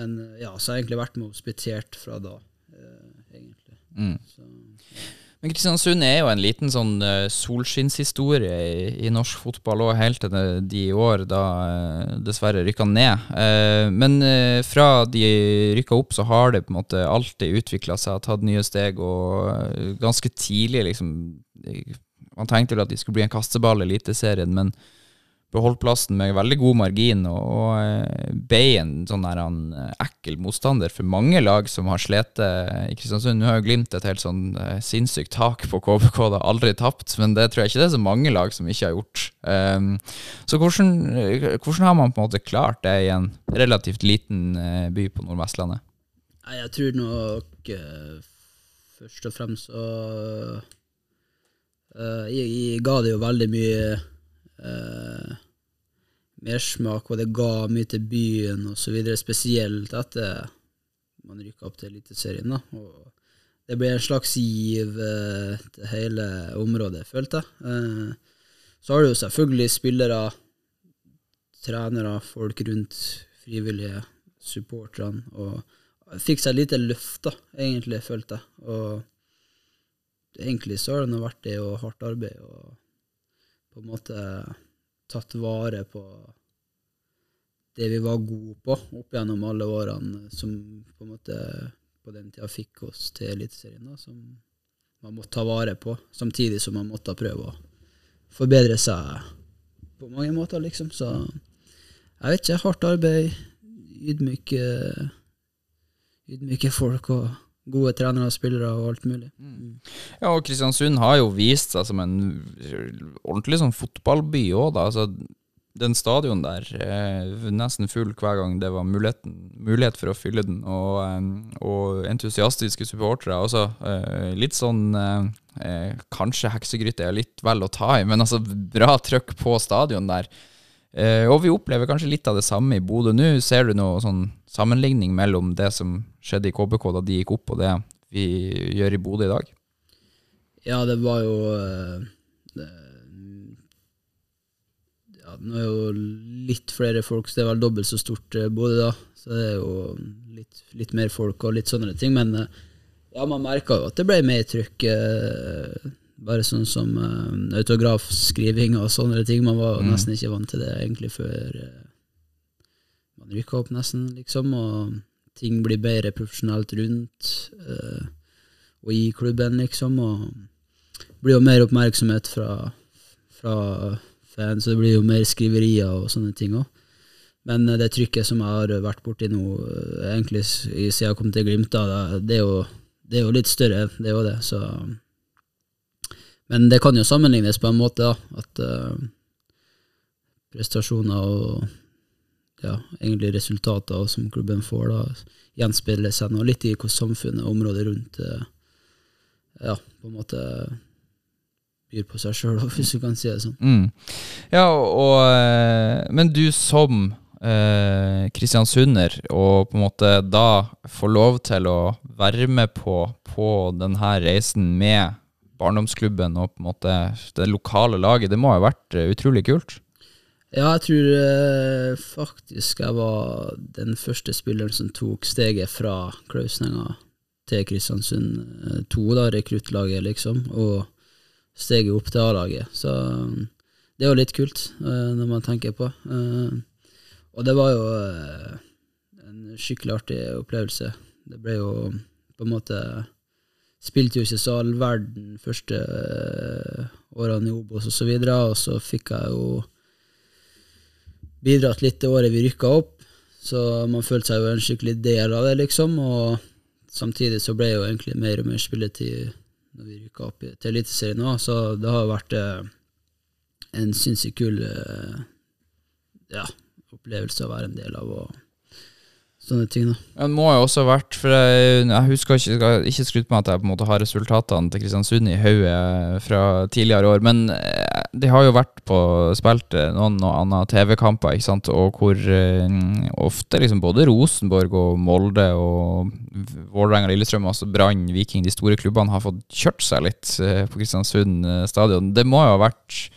men ja, så har jeg egentlig vært med og hospitert fra da, eh, egentlig. Mm. Så, Men Kristiansund er jo en liten sånn uh, solskinnshistorie i, i norsk fotball òg, helt til de i år da uh, dessverre rykka ned. Uh, men fra de rykka opp, så har det på en måte alltid utvikla seg, tatt nye steg, og ganske tidlig, liksom Man tenkte vel at de skulle bli en kasteball i Eliteserien, men beholdt plassen med veldig god margin, og, og eh, ble en sånn der han, eh, ekkel motstander for mange lag som har slitt eh, i Kristiansund. Nå har jo Glimt et helt sånn sinnssykt tak på KBK, det har aldri tapt, men det tror jeg ikke det er så mange lag som ikke har gjort. Um, så hvordan, hvordan har man på en måte klart det i en relativt liten by på Nordvestlandet? Jeg tror nok først og fremst så uh, jeg, jeg ga det jo veldig mye uh, mersmak, og det ga mye til byen videre, spesielt etter man rykka opp til Eliteserien. det ble en slags giv eh, til hele området, følte jeg. Eh, så har du jo selvfølgelig spillere, trenere, folk rundt, frivillige, supporterne, og fikk seg et lite løft, da, egentlig, følte jeg. Og egentlig så har det vært det og hardt arbeid og på en måte tatt vare på det vi var gode på opp gjennom alle årene som på en måte på den tida fikk oss til Eliteserien, som man måtte ta vare på, samtidig som man måtte prøve å forbedre seg på mange måter, liksom. Så jeg vet ikke, hardt arbeid, ydmyke, ydmyke folk og gode trenere og spillere og alt mulig. Ja, og Kristiansund har jo vist seg som en ordentlig sånn fotballby òg, da. Altså, den stadion der eh, nesten full hver gang det var mulighet for å fylle den, og, eh, og entusiastiske supportere. Også eh, litt sånn eh, eh, Kanskje heksegryte er litt vel å ta i, men altså bra trøkk på stadion der. Eh, og vi opplever kanskje litt av det samme i Bodø nå. Ser du noe sånn sammenligning mellom det som skjedde i KBK da de gikk opp, og det vi gjør i Bodø i dag? Ja, det var jo eh, det, ja, Nå er jo litt flere folk, så det er vel dobbelt så stort eh, Bodø, da. Så det er jo litt, litt mer folk og litt sånne ting. Men ja, man merka jo at det ble mer trykk. Eh, bare sånn som uh, autografskriving og sånne ting. Man var mm. nesten ikke vant til det egentlig før uh, man rykka opp, nesten, liksom. Og ting blir bedre profesjonelt rundt uh, og i klubben, liksom. Og blir jo mer oppmerksomhet fra, fra fans, og det blir jo mer skriverier og sånne ting òg. Men eh, det trykket som jeg har vært borti nå, eh, egentlig siden jeg kom til Glimt, da, det- det er jo, det er jo litt større, det er jo det. Så. Men det kan jo sammenlignes på en måte, da. At uh, prestasjoner og ja, egentlig resultater som klubben får, da, gjenspeiler seg nå litt i hvordan samfunnet og området rundt uh, ja, på en måte byr på seg sjøl, hvis du kan si det sånn. Mm. Ja, og, eh, Men du som eh, kristiansunder, og på en måte da får lov til å være med på, på denne reisen med barndomsklubben og på en måte det lokale laget, det må ha vært eh, utrolig kult? Ja, jeg tror eh, faktisk jeg var den første spilleren som tok steget fra Klausnenga til Kristiansund 2, da, rekruttlaget, liksom, og steget opp til A-laget. Så det er jo litt kult, eh, når man tenker på. Eh, og det var jo eh, en skikkelig artig opplevelse. Det ble jo på en måte Spilte jo ikke så all verden første eh, årene i Obos og så videre, og så fikk jeg jo bidratt litt det året vi rykka opp, så man følte seg jo en skikkelig del av det, liksom. Og samtidig så ble jo egentlig mer og mer spilletid når vi rykka opp til Eliteserien òg, så det har vært eh, en sinnssykt kul eh, ja, opplevelse å være en del av, og sånne ting, da. Det må jo også ha vært, for jeg, jeg husker ikke, skal ikke skryte med at jeg på en måte har resultatene til Kristiansund i hodet fra tidligere år, men eh, de har jo vært på spilt eh, noen og andre TV-kamper, ikke sant, og hvor eh, ofte liksom både Rosenborg og Molde og Vålerenga, Lillestrøm, altså Brann, Viking, de store klubbene har fått kjørt seg litt på Kristiansund stadion. Det må jo ha vært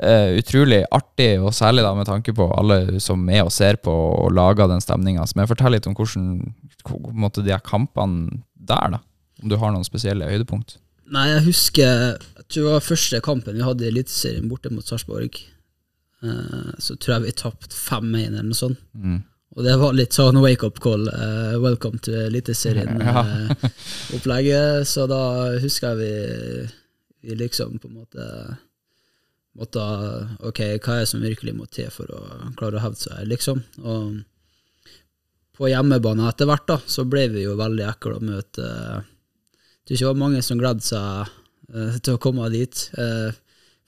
eh, utrolig artig, og særlig da med tanke på alle som er og ser på og lager den stemninga. Jeg fortelle litt om hvordan måte, de her kampene der, da. Om du har noen spesielle høydepunkt. Nei, jeg husker Jeg tror det var første kampen vi hadde i Eliteserien borte mot Sarpsborg. Uh, så tror jeg vi tapte 5-1 eller noe sånt. Mm. Og det var litt sånn wake-up call. Uh, welcome to Eliteserien-opplegget. så da husker jeg vi, vi liksom på en måte måtte Ok, hva er det som virkelig må til for å klare å hevde seg, liksom? Og på hjemmebane etter hvert, da, så ble vi jo veldig ekle å møte ikke det var mange som gledde seg eh, til å komme dit. Eh,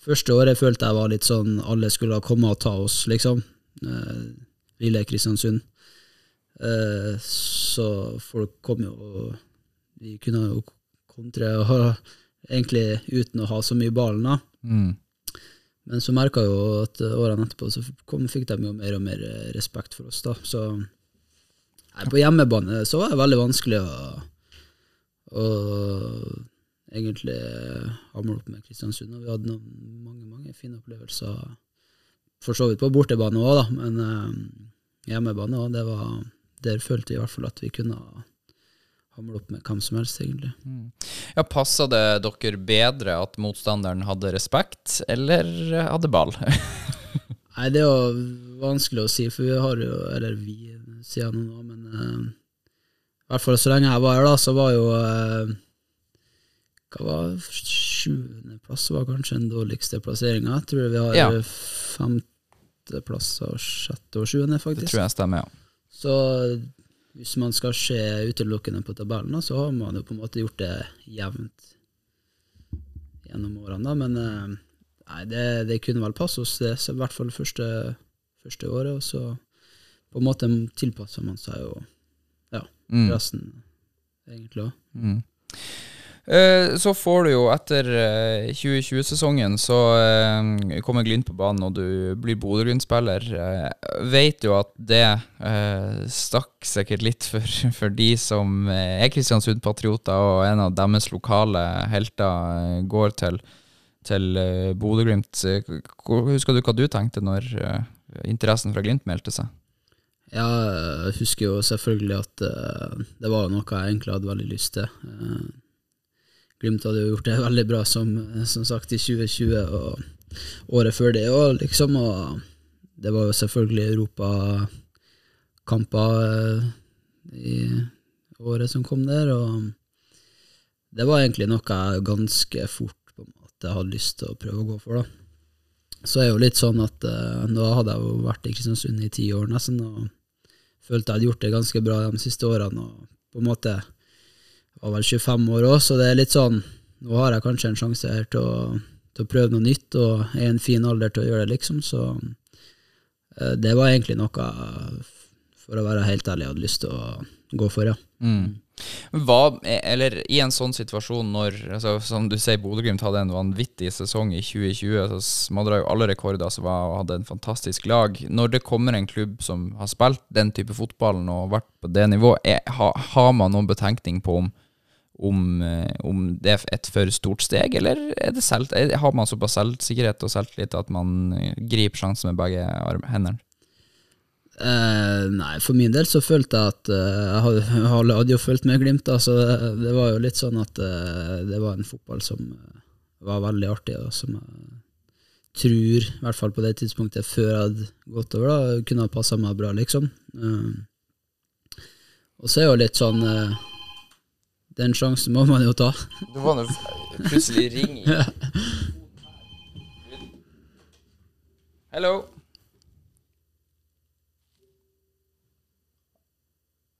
første året følte jeg var litt sånn alle skulle komme og ta oss, liksom. Lille Kristiansund. Eh, så folk kom jo, og vi kunne jo kontre og egentlig uten å ha så mye ballen, da. Mm. Men så merka jeg jo at årene etterpå så kom, fikk de jo mer og mer eh, respekt for oss, da. Så nei, på hjemmebane så var det veldig vanskelig å, å egentlig hamle opp med Kristiansund. Og vi hadde noen, mange, mange fine opplevelser, for så vidt på bortebane òg, da. Men eh, hjemmebane òg, det var Der følte vi i hvert fall at vi kunne hamle opp med hvem som helst, egentlig. Ja, Passa det dere bedre at motstanderen hadde respekt, eller hadde ball? Nei, det er jo vanskelig å si, for vi har jo Eller vi, sier jeg nå, men uh, i hvert fall så lenge jeg var her, da, så var jo uh, Hva var sjuendeplass var kanskje den dårligste plasseringa. Jeg tror vi har Ja. femteplass og sjette og sjuende, Det tror jeg stemmer, ja. Så hvis man skal se utelukkende på tabellen, så har man jo på en måte gjort det jevnt gjennom årene, da. Men eh, nei, det, det kunne vel passe oss, det, så i hvert fall første, første året. Og så på en måte tilpasser man seg jo ja, Mm. resten, egentlig òg. Mm. Eh, Så får du jo etter eh, 2020-sesongen så eh, kommer Glimt på banen, og du blir Bodø-Glimt-spiller. Eh, vet jo at det eh, stakk sikkert litt for, for de som eh, er Kristiansund-patrioter, og en av deres lokale helter eh, går til, til eh, Bodø-Glimt. Eh, Husker du hva du tenkte når eh, interessen fra Glimt meldte seg? Ja, jeg husker jo selvfølgelig at eh, det var noe jeg egentlig hadde veldig lyst til. Glimt hadde jo gjort det veldig bra, som, som sagt, i 2020 og året før det òg, liksom. Og det var jo selvfølgelig europakamper eh, i året som kom der, og det var egentlig noe jeg ganske fort på en måte hadde lyst til å prøve å gå for, da. Så er jo litt sånn at uh, nå hadde jeg jo vært i Kristiansund i ti år nesten, og følte jeg hadde gjort det ganske bra de siste årene, og på en måte var vel 25 år òg, så det er litt sånn Nå har jeg kanskje en sjanse her til å, til å prøve noe nytt, og er i en fin alder til å gjøre det, liksom, så eh, det var egentlig noe for å være helt ærlig, jeg hadde lyst til å gå for, ja. Mm. Hva, eller i en sånn situasjon når, altså, som du sier, Bodø-Glimt hadde en vanvittig sesong i 2020, så smadra jo alle rekorder som var, og hadde en fantastisk lag. Når det kommer en klubb som har spilt den type fotballen og vært på det nivået, har man noen betenkning på om, om, eh, om det er et for stort steg, eller er selv, har man såpass selvsikkerhet og selvtillit at man eh, griper sjansen med begge hendene? Eh, nei, for min del så følte jeg at eh, jeg hadde, jo fulgt med Glimt, da, så det, det var jo litt sånn at eh, det var en fotball som eh, var veldig artig, og som jeg tror, i hvert fall på det tidspunktet før jeg hadde gått over, da, kunne ha passa meg bra, liksom. Eh, og så er jo litt sånn eh, Den sjansen må man jo ta. Du må noe plutselig ring i Hello.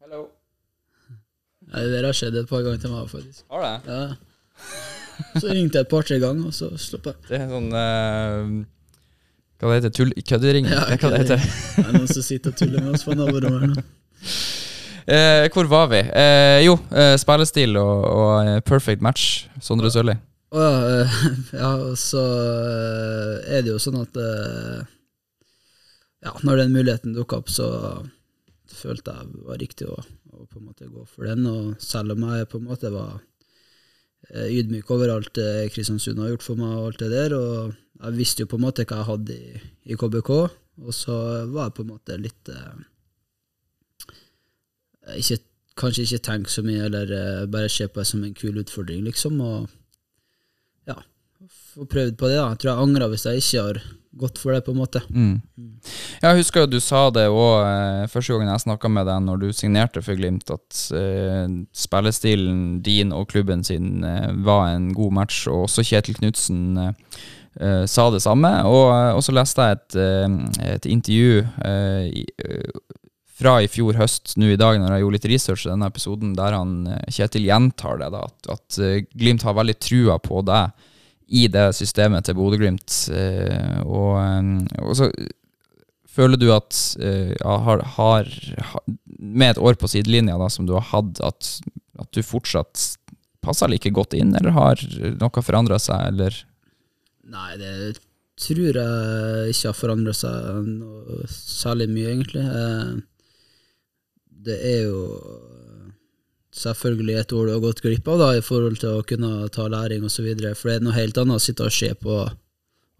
Hello. Ja, det har skjedd et par ganger til meg, faktisk. Har det? Ja. Så ringte jeg et par-tre ganger, og så slapp jeg. Det er sånn uh Hva det heter Tull... Køddering? Ja, hva det heter Det er noen som sitter og tuller med oss på naborommet nå. Eh, hvor var vi? Eh, jo, eh, spillestil og, og eh, perfect match. Sondre Sørli. Å ja, eh, ja, så eh, er det jo sånn at Ja, når den muligheten dukka opp, så følte jeg det var riktig å, å på en måte gå for den. Og selv om jeg på en måte var ydmyk over alt Kristiansund har gjort for meg, og alt det der, og jeg visste jo på en måte hva jeg hadde i, i KBK, og så var jeg på en måte litt eh, ikke, Kanskje ikke tenke så mye, eller eh, bare se på det som en kul utfordring, liksom, og ja, få prøvd på det. da Jeg tror jeg angrer hvis jeg ikke har gått for det, på en måte. Mm. Jeg husker jo du sa det òg eh, første gangen jeg snakka med deg når du signerte for Glimt, at uh, spillestilen din og klubben sin uh, var en god match, og også Kjetil Knutsen uh, eh, sa det samme. Og, så leste jeg et, eh, et intervju eh, eh, fra i fjor høst, nå i dag, når jeg gjorde litt research i denne episoden, der han eh, Kjetil gjentar det, da, at, at eh, Glimt har veldig trua på deg i det systemet til Bodø-Glimt. eh, og, og så føler du at ja, har, har, med et år på sidelinja da, som du har hatt, at, at du fortsatt passer like godt inn, eller har noe forandra seg, eller Nei, det tror jeg ikke har forandra seg noe særlig mye, egentlig. Eh, Det er jo selvfølgelig et år du har gått glipp av, da, i forhold til å kunne ta læring osv. For det er noe helt annet å sitte og se på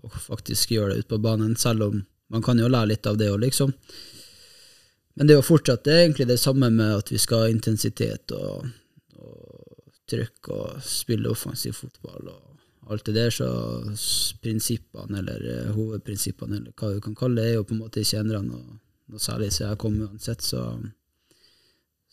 og faktisk gjøre det ute på banen, selv om man kan jo lære litt av det òg, liksom. Men det er jo fortsatt det egentlig det samme med at vi skal ha intensitet og, og trykk og spille offensiv fotball og alt det der, så prinsippene, eller eh, hovedprinsippene, eller hva du kan kalle det, er jo på en måte ikke endra noe, noe særlig siden jeg kom uansett, så,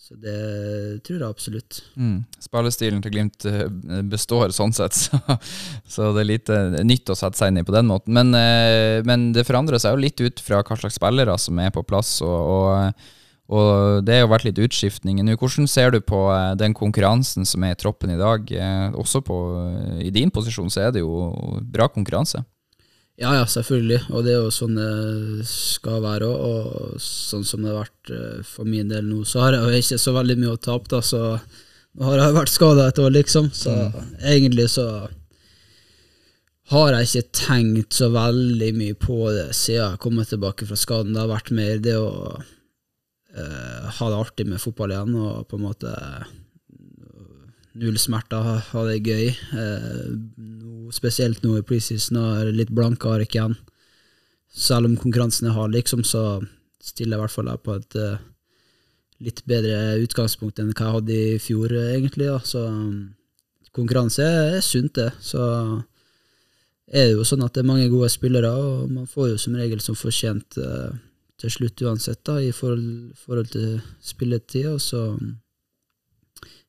så det tror jeg absolutt. mm, spillestilen til Glimt eh, består sånn sett, så, det er lite nytt å sette seg inn i på den måten. Men, eh, men det forandrer seg jo litt ut fra hva slags spillere som er på plass, og, og, og det har jo vært litt utskiftninger nå. Hvordan ser du på eh, den konkurransen som er i troppen i dag? Også på, i din posisjon så er det jo bra konkurranse. Ja, ja, selvfølgelig, og det er jo sånn det skal være òg. Og sånn som det har vært eh, for min del nå, så har jeg jo ikke så veldig mye å tape, da, så nå har jeg vært skada et år, liksom. Så egentlig så har jeg ikke tenkt så veldig mye på det siden jeg kom tilbake fra skaden. Det har vært mer det å eh, ha det artig med fotball igjen, og på en måte null smerter, ha, det gøy. Eh, spesielt nå i preseason, jeg litt blanke ark igjen. Selv om konkurransen er hard, liksom, så, stiller i hvert fall på et eh, litt bedre utgangspunkt enn hva jeg hadde i fjor, egentlig. Da. Så um, konkurranse er sunt, det. Så er det jo sånn at det er mange gode spillere, og man får jo som regel som fortjent eh, til slutt uansett, da, i forhold, forhold til spilletid. Og så er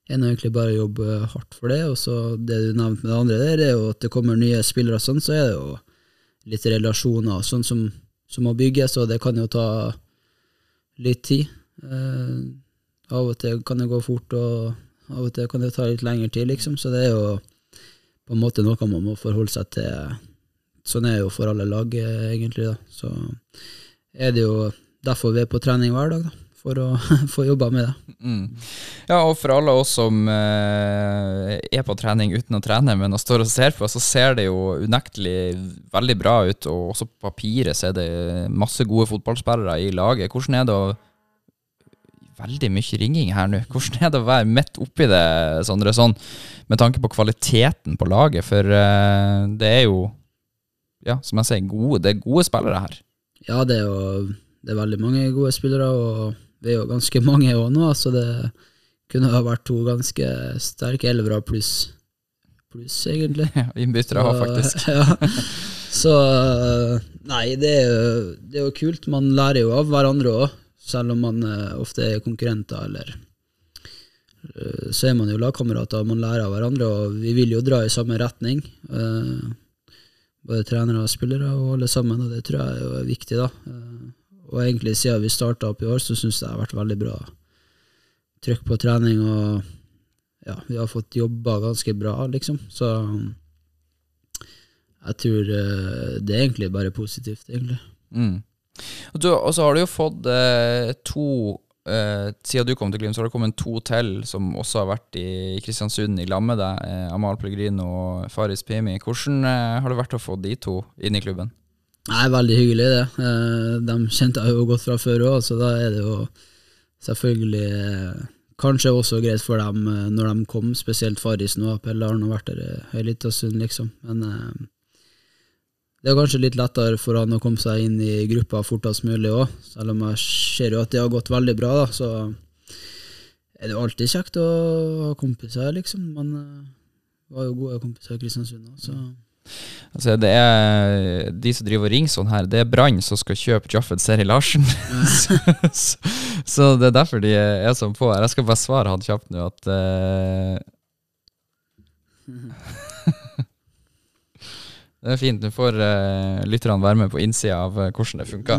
det egentlig bare å jobbe hardt for det. Og så det du nevnte med det andre der, er jo at det kommer nye spillere og sånn, så er det jo litt relasjoner og sånn som, som må bygges, og det kan jo ta litt tid. Eh, av og til kan det gå fort, og av og til kan det ta litt lengre tid, liksom. Så det er jo på en måte noe man må forholde seg til. Sånn er det jo for alle lag, eh, egentlig. da. Så er det jo derfor vi er på trening hver dag, da. For å få jobba med det. Mm. Ja, og for alle oss som eh, er på trening uten å trene, men og står og ser på, så ser det jo unektelig veldig bra ut. Og også på papiret så er det masse gode fotballspillere i laget. Hvordan er det å Veldig mye ringing her nå. Hvordan er det å være midt oppi det, Sondre, sånn med tanke på kvaliteten på laget? For eh, det er jo, ja, som jeg sier, gode, det er gode spillere her. Ja, det er jo det er veldig mange gode spillere, og vi er jo ganske mange òg nå, så det kunne ha vært to ganske sterke elvere pluss, pluss egentlig. Ja, Innbyttere har faktisk. ja. Så nei, det er, jo, det er jo kult. Man lærer jo av hverandre òg, selv om man eh, ofte er konkurrenter, eller eh, så er man jo lagkamerater, og man lærer av hverandre, og vi vil jo dra i samme retning. eh, Både trenere og spillere og alle sammen, og det tror jeg er viktig, da. Og egentlig siden vi starta opp i år, så syns jeg det har vært veldig bra trykk på trening, og ja, vi har fått jobba ganske bra, liksom. Så jeg tror eh, det er egentlig bare positivt, egentlig. Mm. Og, så har du jo fått eh, to eh, Siden du kom til Glimt, så har det kommet to til som også har vært i Kristiansund i lag deg. Eh, Amal Pellegrino og Faris Pimi. Hvordan eh, har det vært å få de to inn i klubben? Nei, veldig hyggelig, det. Eh, De kjente jeg jo godt fra før òg, så da er det jo selvfølgelig eh, kanskje også greit for dem eh, når de kom, spesielt Faris nå. Pelle har nå vært der ei lita stund, liksom. Men det er kanskje litt lettere for han å komme seg inn i gruppa fortest mulig òg, selv om jeg ser jo at det har gått veldig bra, da, så er det jo alltid kjekt å ha kompiser, liksom. Man var jo gode kompiser i Kristiansund òg, så Altså, det er De som driver og ringer sånn her, det er Brann som skal kjøpe Jaffed Seri Larsen. så, så det er derfor de er sånn på her. Jeg skal bare svare han kjapt nå at eh, Det er fint. Du får uh, lytterne være med på innsida av uh, hvordan det funka.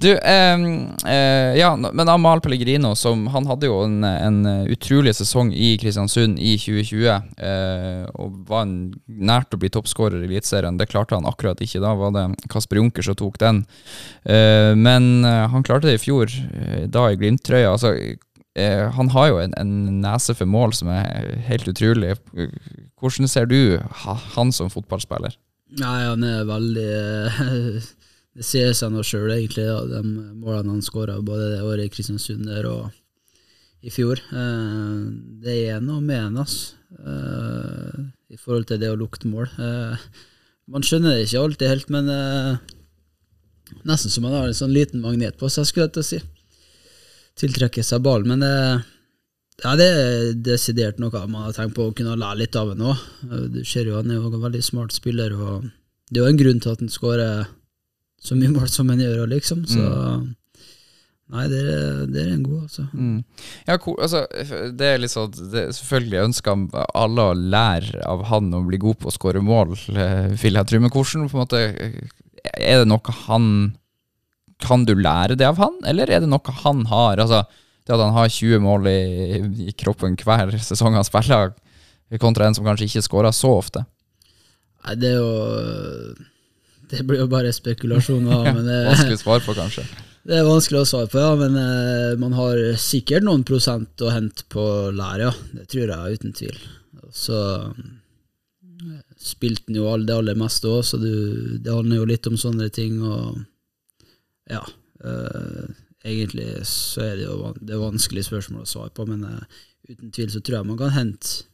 Du, um, uh, ja, men Amal Pellegrino, som, han hadde jo en, en utrolig sesong i Kristiansund i 2020. eh, og var en, nært å bli toppskårer i Eliteserien. Det klarte han akkurat ikke. Da var det Kasper Junker som tok den. Men han klarte det i fjor, da i Glimt-trøya. Altså, han har jo en, en nese for mål som er helt utrolig. Hvordan ser du han som fotballspiller? Nei, han er veldig eh, Det sier seg nå sjøl, egentlig, da, de målene han skåra både det året i Kristiansund der og i fjor. Eh, Det er noe med han, altså. eh, I forhold til det å lukte mål. Man skjønner det ikke alltid helt, men nesten som han har en sånn liten magnet på seg, skulle jeg til å si. Tiltrekker seg ballen. Men det, ja, det er desidert noe man har tenkt på å kunne lære litt av ham òg. Du ser jo han er jo en veldig smart spiller, og det er jo en grunn til at han skårer så mye mål som han gjør, liksom. Så nei, det er, det er en god, altså. Mm. Ja, altså, det er litt sånn det, Selvfølgelig ønsker alle å lære av han å bli god på å skåre mål, eh, vil jeg tro. Men hvordan på en måte Er det noe han Kan du lære det av han, eller er det noe han har? Altså, det at han har 20 mål i, i kroppen hver sesong han spiller, kontra en som kanskje ikke skårer så ofte. Nei, det er jo Det blir jo bare spekulasjoner, men det, Vanskelig å svare på, kanskje. det er vanskelig å svare på, ja. Men uh, man har sikkert noen prosent å hente på Lær, ja. Det tror jeg uten tvil. Så eh, spilte han jo all, det aller meste òg, så du, det handler jo litt om sånne ting, og ja. eh, egentlig så er det jo det er vanskelige spørsmål å svare på, men uh, uten tvil så tror jeg man kan hente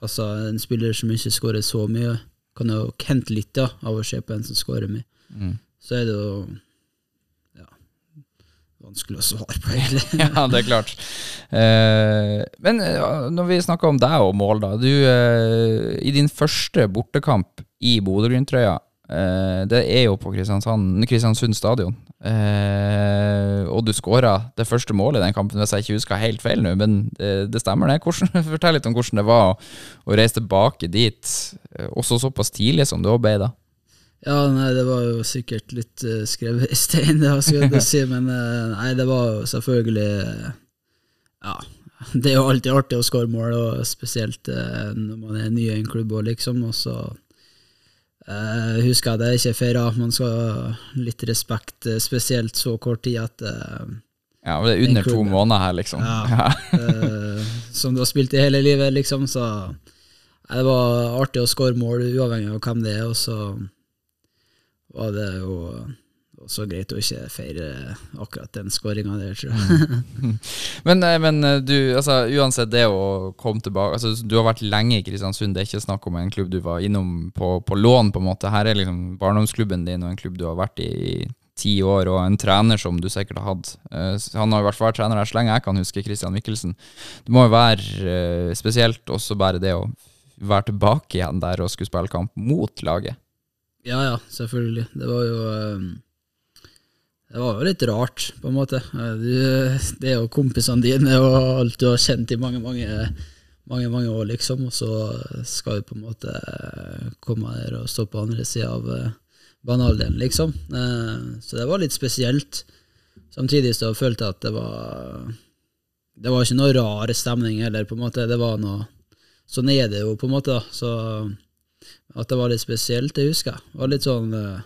Altså, en spiller som ikke skårer så mye, kan jo hente litt da, av å se på en som skårer mye. Mm. Så er det jo ja, vanskelig å svare på, egentlig. ja, det er klart. Eh, men eh, når vi snakker om deg og mål, da. Du, eh, I din første bortekamp i Bodø-Glimt-trøya, eh, det er jo på Kristiansand, Kristiansund stadion. Eh, og du skåra det første målet i den kampen, hvis jeg ikke husker helt feil nå, men det, det stemmer det. Hvordan, fortell litt om hvordan det var å, å reise tilbake dit, eh, også såpass tidlig som du ble da. Ja, nei, det var jo sikkert litt uh, skrevet i stein, det skal jeg si, men uh, nei, det var jo selvfølgelig uh, Ja, det er jo alltid artig å skåre mål, og spesielt når man er ny i en klubb og liksom, og så uh, husker jeg det ikke feira. Man skal ha litt respekt, uh, spesielt så kort tid etter Ja, men det er under to måneder her, liksom. Ja. uh, som du har spilt i hele livet, liksom, så nei, det var artig å skåre mål, uavhengig av hvem det er, og så var det jo også greit å ikke feire akkurat den skåringa der, tror jeg. Men, eh, men eh, du, altså, uansett det å komme tilbake altså, Du har vært lenge i Kristiansund, det er ikke snakk om en klubb du var innom på, på lån, på en måte. Her er liksom barndomsklubben din og en klubb du har vært i ti år, og en trener som du sikkert har hatt. Uh, Han har i hvert fall vært trener her så lenge jeg kan huske, Christian Mikkelsen. Det må jo være uh, spesielt også bare det å være tilbake igjen der og skulle spille kamp mot laget. Ja, ja, selvfølgelig. Det var jo um, Det var jo litt rart, på en måte. Eh, Du, det er jo kompisene dine og alt du har kjent i mange, mange, mange, mange år, liksom, og så skal du på en måte eh, komme her og stå på andre sida av banaldelen, liksom. Eh, Så det var litt spesielt. Samtidig så følte jeg at det var Det var ikke noe rar stemning heller, på en måte. Det var noe Sånn er det jo, på en måte. da. Så at det var litt spesielt, det husker jeg. Det var litt sånn eh,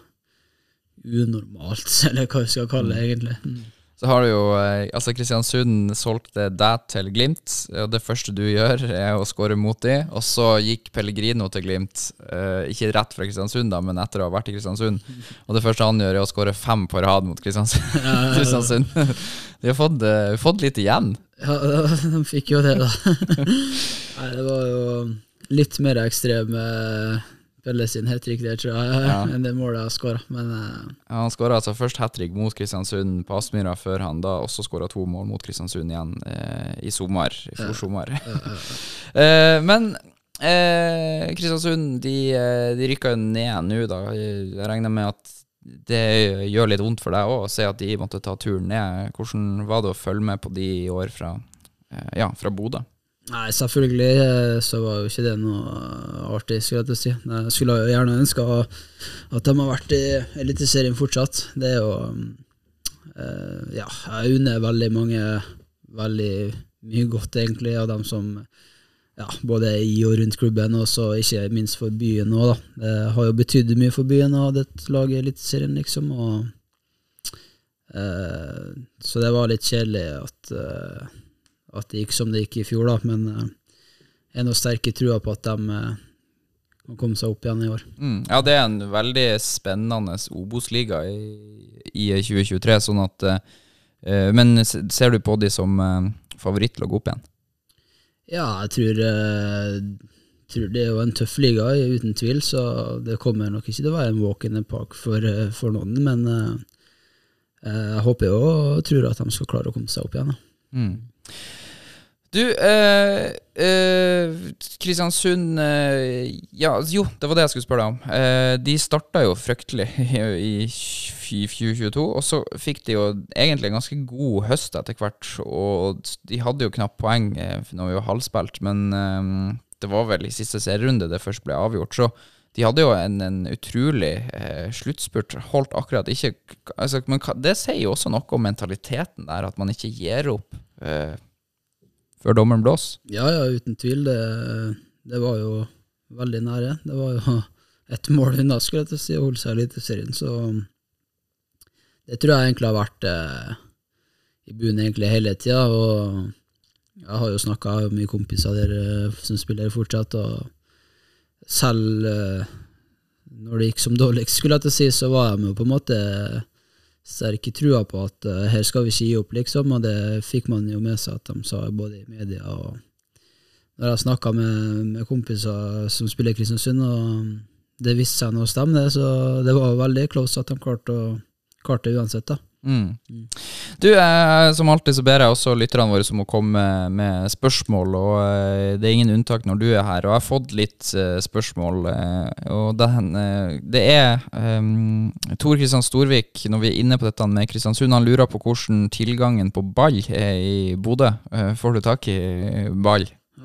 unormalt, eller hva vi skal kalle det, egentlig. Mm. Så har du jo eh, Altså, Kristiansund solgte deg til Glimt. Og det første du gjør, er å skåre mot de. Og så gikk Pellegrino til Glimt. eh, ikke rett fra Kristiansund, da, men etter å ha vært i Kristiansund. Og det første han gjør, er å skåre fem på rad mot Kristiansund. Kristiansund. De har fått, eh, fått litt igjen. Ja, de fikk jo det, da. Nei, det var jo litt mer ekstrem Pelle sin hat trick der, tror jeg, Ja. det målet jeg skåra. Men eh, Ja, Han skåra altså først hat trick mot Kristiansund på Aspmyra, før han da også skåra to mål mot Kristiansund igjen eh, i sommer. I fjor sommer. eh, men eh, Kristiansund de, eh, de rykka jo ned nå, da. Jeg regner med at det gjør litt vondt for deg òg å se at de måtte ta turen ned. Hvordan var det å følge med på de i år fra, eh, ja, fra Bodø? Nei, selvfølgelig eh, så var jo ikke det noe artig, skulle jeg til å si. Jeg skulle jo gjerne ønska at de har vært i Eliteserien fortsatt. Det er jo eh, Ja, jeg unner veldig mange veldig mye godt, egentlig, av dem som ja, både i og rundt klubben, og så ikke minst for byen òg, da. Det har jo betydd mye for byen å ha det laget i Eliteserien, liksom, og eh, Så det var litt kjedelig at eh, at det gikk som det gikk i fjor, da, men eh, jeg er nå sterk i trua på at de eh, kan komme seg opp igjen i år. Mm. Ja, det er en veldig spennende Obos-liga i, i 2023, sånn at uh, Men ser du på de som uh, favoritt til å gå opp igjen? Ja, jeg tror, uh, tror det er jo en tøff liga, uten tvil, så det kommer nok ikke til å være en walk in the park for, eh, for noen, men eh, eh, jeg håper jo og tror at de skal klare å komme seg opp igjen. Da. Mm. Du, eh, eh, Kristiansund eh, Ja, jo, det var det jeg skulle spørre deg om. Eh, de starta jo fryktelig i, i 2022, og så fikk de jo egentlig en ganske god høst etter hvert. Og de hadde jo knapt poeng eh, når vi var halvspilt, men eh, det var vel i siste serierunde det først ble avgjort. Så de hadde jo en, en utrolig eh, sluttspurt. Holdt akkurat ikke altså, Men det sier jo også noe om mentaliteten der, at man ikke gir opp. Eh, før dommeren blås. Ja, ja, uten tvil. Det, det var jo veldig nære. Det var jo et mål unna, skulle jeg si, å holde seg i Eliteserien. Så det tror jeg egentlig har vært eh, i bunnen egentlig hele tida. Jeg har jo snakka med mye kompiser der eh, som spiller fortsatt, og selv eh, når det gikk som dårligst, skulle jeg til å si, så var de jo på en måte sterk i trua på at uh, her skal vi ikke gi opp, liksom, og det fikk man jo med seg at de sa både i media og når jeg snakka med, med kompiser som spiller Kristiansund, og det viste seg nå å stemme, det, så det var veldig close at de klarte, å, klarte det uansett, da. Mm. Du, eh, som alltid så ber jeg også lytterne våre som må komme med spørsmål, og eh, det er ingen unntak når du er her. Og jeg har fått litt eh, spørsmål, eh, og den, eh, det er um, Tor Kristian Storvik, når vi er inne på dette med Kristiansund, han lurer på hvordan tilgangen på ball er i Bodø. Eh, får du tak i ball?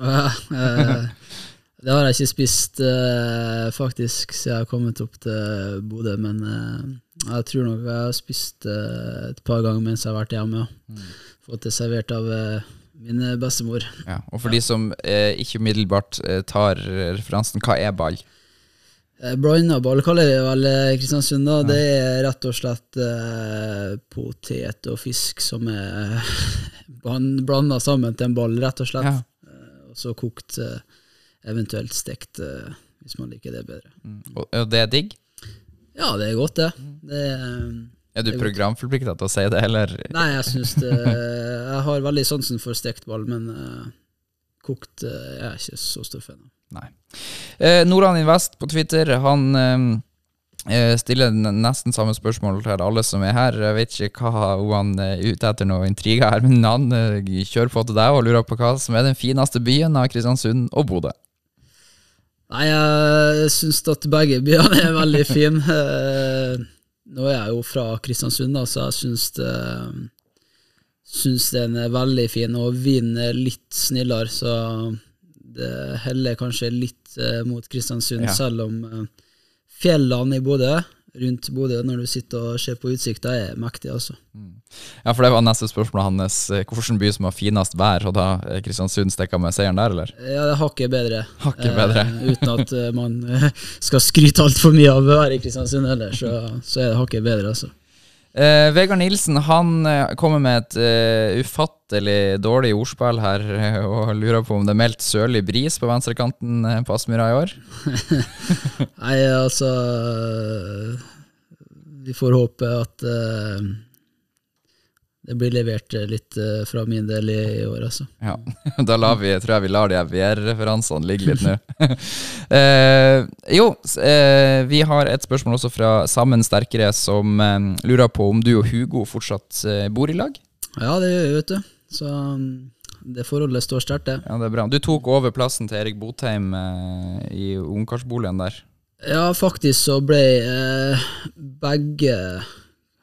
Det har jeg ikke spist uh, faktisk siden jeg har kommet opp til Bodø, men uh, jeg tror nok jeg har spist uh, et par ganger mens jeg har vært hjemme. Ja. Fått det servert av min bestemor. Ja, og for de som ikke umiddelbart tar referansen, hva er ball? Blanda ball kaller vi vel Kristiansund. da Det er rett og slett eh, potet og fisk som er blanda sammen til en ball, rett og slett. Ja. Og så kokt, eh, eventuelt stekt, eh, hvis man liker det bedre. Mm. Og, det er digg? Ja, det er godt, det. det er, Er du programforplikta til å si det, eller? nei, jeg syns det Jeg har veldig sansen for stekt ball, men uh, kokt uh, jeg er ikke så stor fan av. Nei. Eh, Nordland Invest på Twitter, han eh, eh, stiller nesten samme spørsmål til alle som er her. Jeg vet ikke hva han er ute etter noe intriger her, men han eh, kjører på til deg og lurer på hva som er den fineste byen av Kristiansund og Bodø. Nei, jeg syns at begge byene er veldig fine. Eh, Nå er jeg jo fra Kristiansund, da, så jeg syns det Syns den er veldig fin, og vinen er litt snillere, så det heller kanskje litt eh, mot Kristiansund, Ja. selv om eh, fjellene i Bodø, rundt Bodø, når du sitter og ser på utsikta, er mektig, altså. Ja, for det var neste spørsmål hans. eh, Hvilken by som har finest vær? Og da er Kristiansund stikka med seieren der, eller? Ja, det er hakket bedre. Hakket bedre. Eh, uten at eh, man eh, skal skryte altfor mye av været i Kristiansund heller, så, så er det hakket bedre, altså. Eh, Vegard Nilsen han eh, kommer med et uh, ufattelig dårlig ordspill her, og lurer på om det er meldt sørlig bris på venstrekanten på Aspmyra i år. Nei, altså Vi får håpe at det blir levert eh, litt eh, fra min del i, i år, altså. Ja, da vi, tror jeg vi lar de VR-referansene ligge litt nå. eh, jo, eh, vi har et spørsmål også fra Sammen Sterkere, som eh, lurer på om du og Hugo fortsatt eh, bor i lag? Ja, det gjør vi, vet du. Så um, det forholdet står sterkt, det. Ja, det er bra. Du tok over plassen til Erik Botheim i ungkarsboligen der. Ja, faktisk så ble begge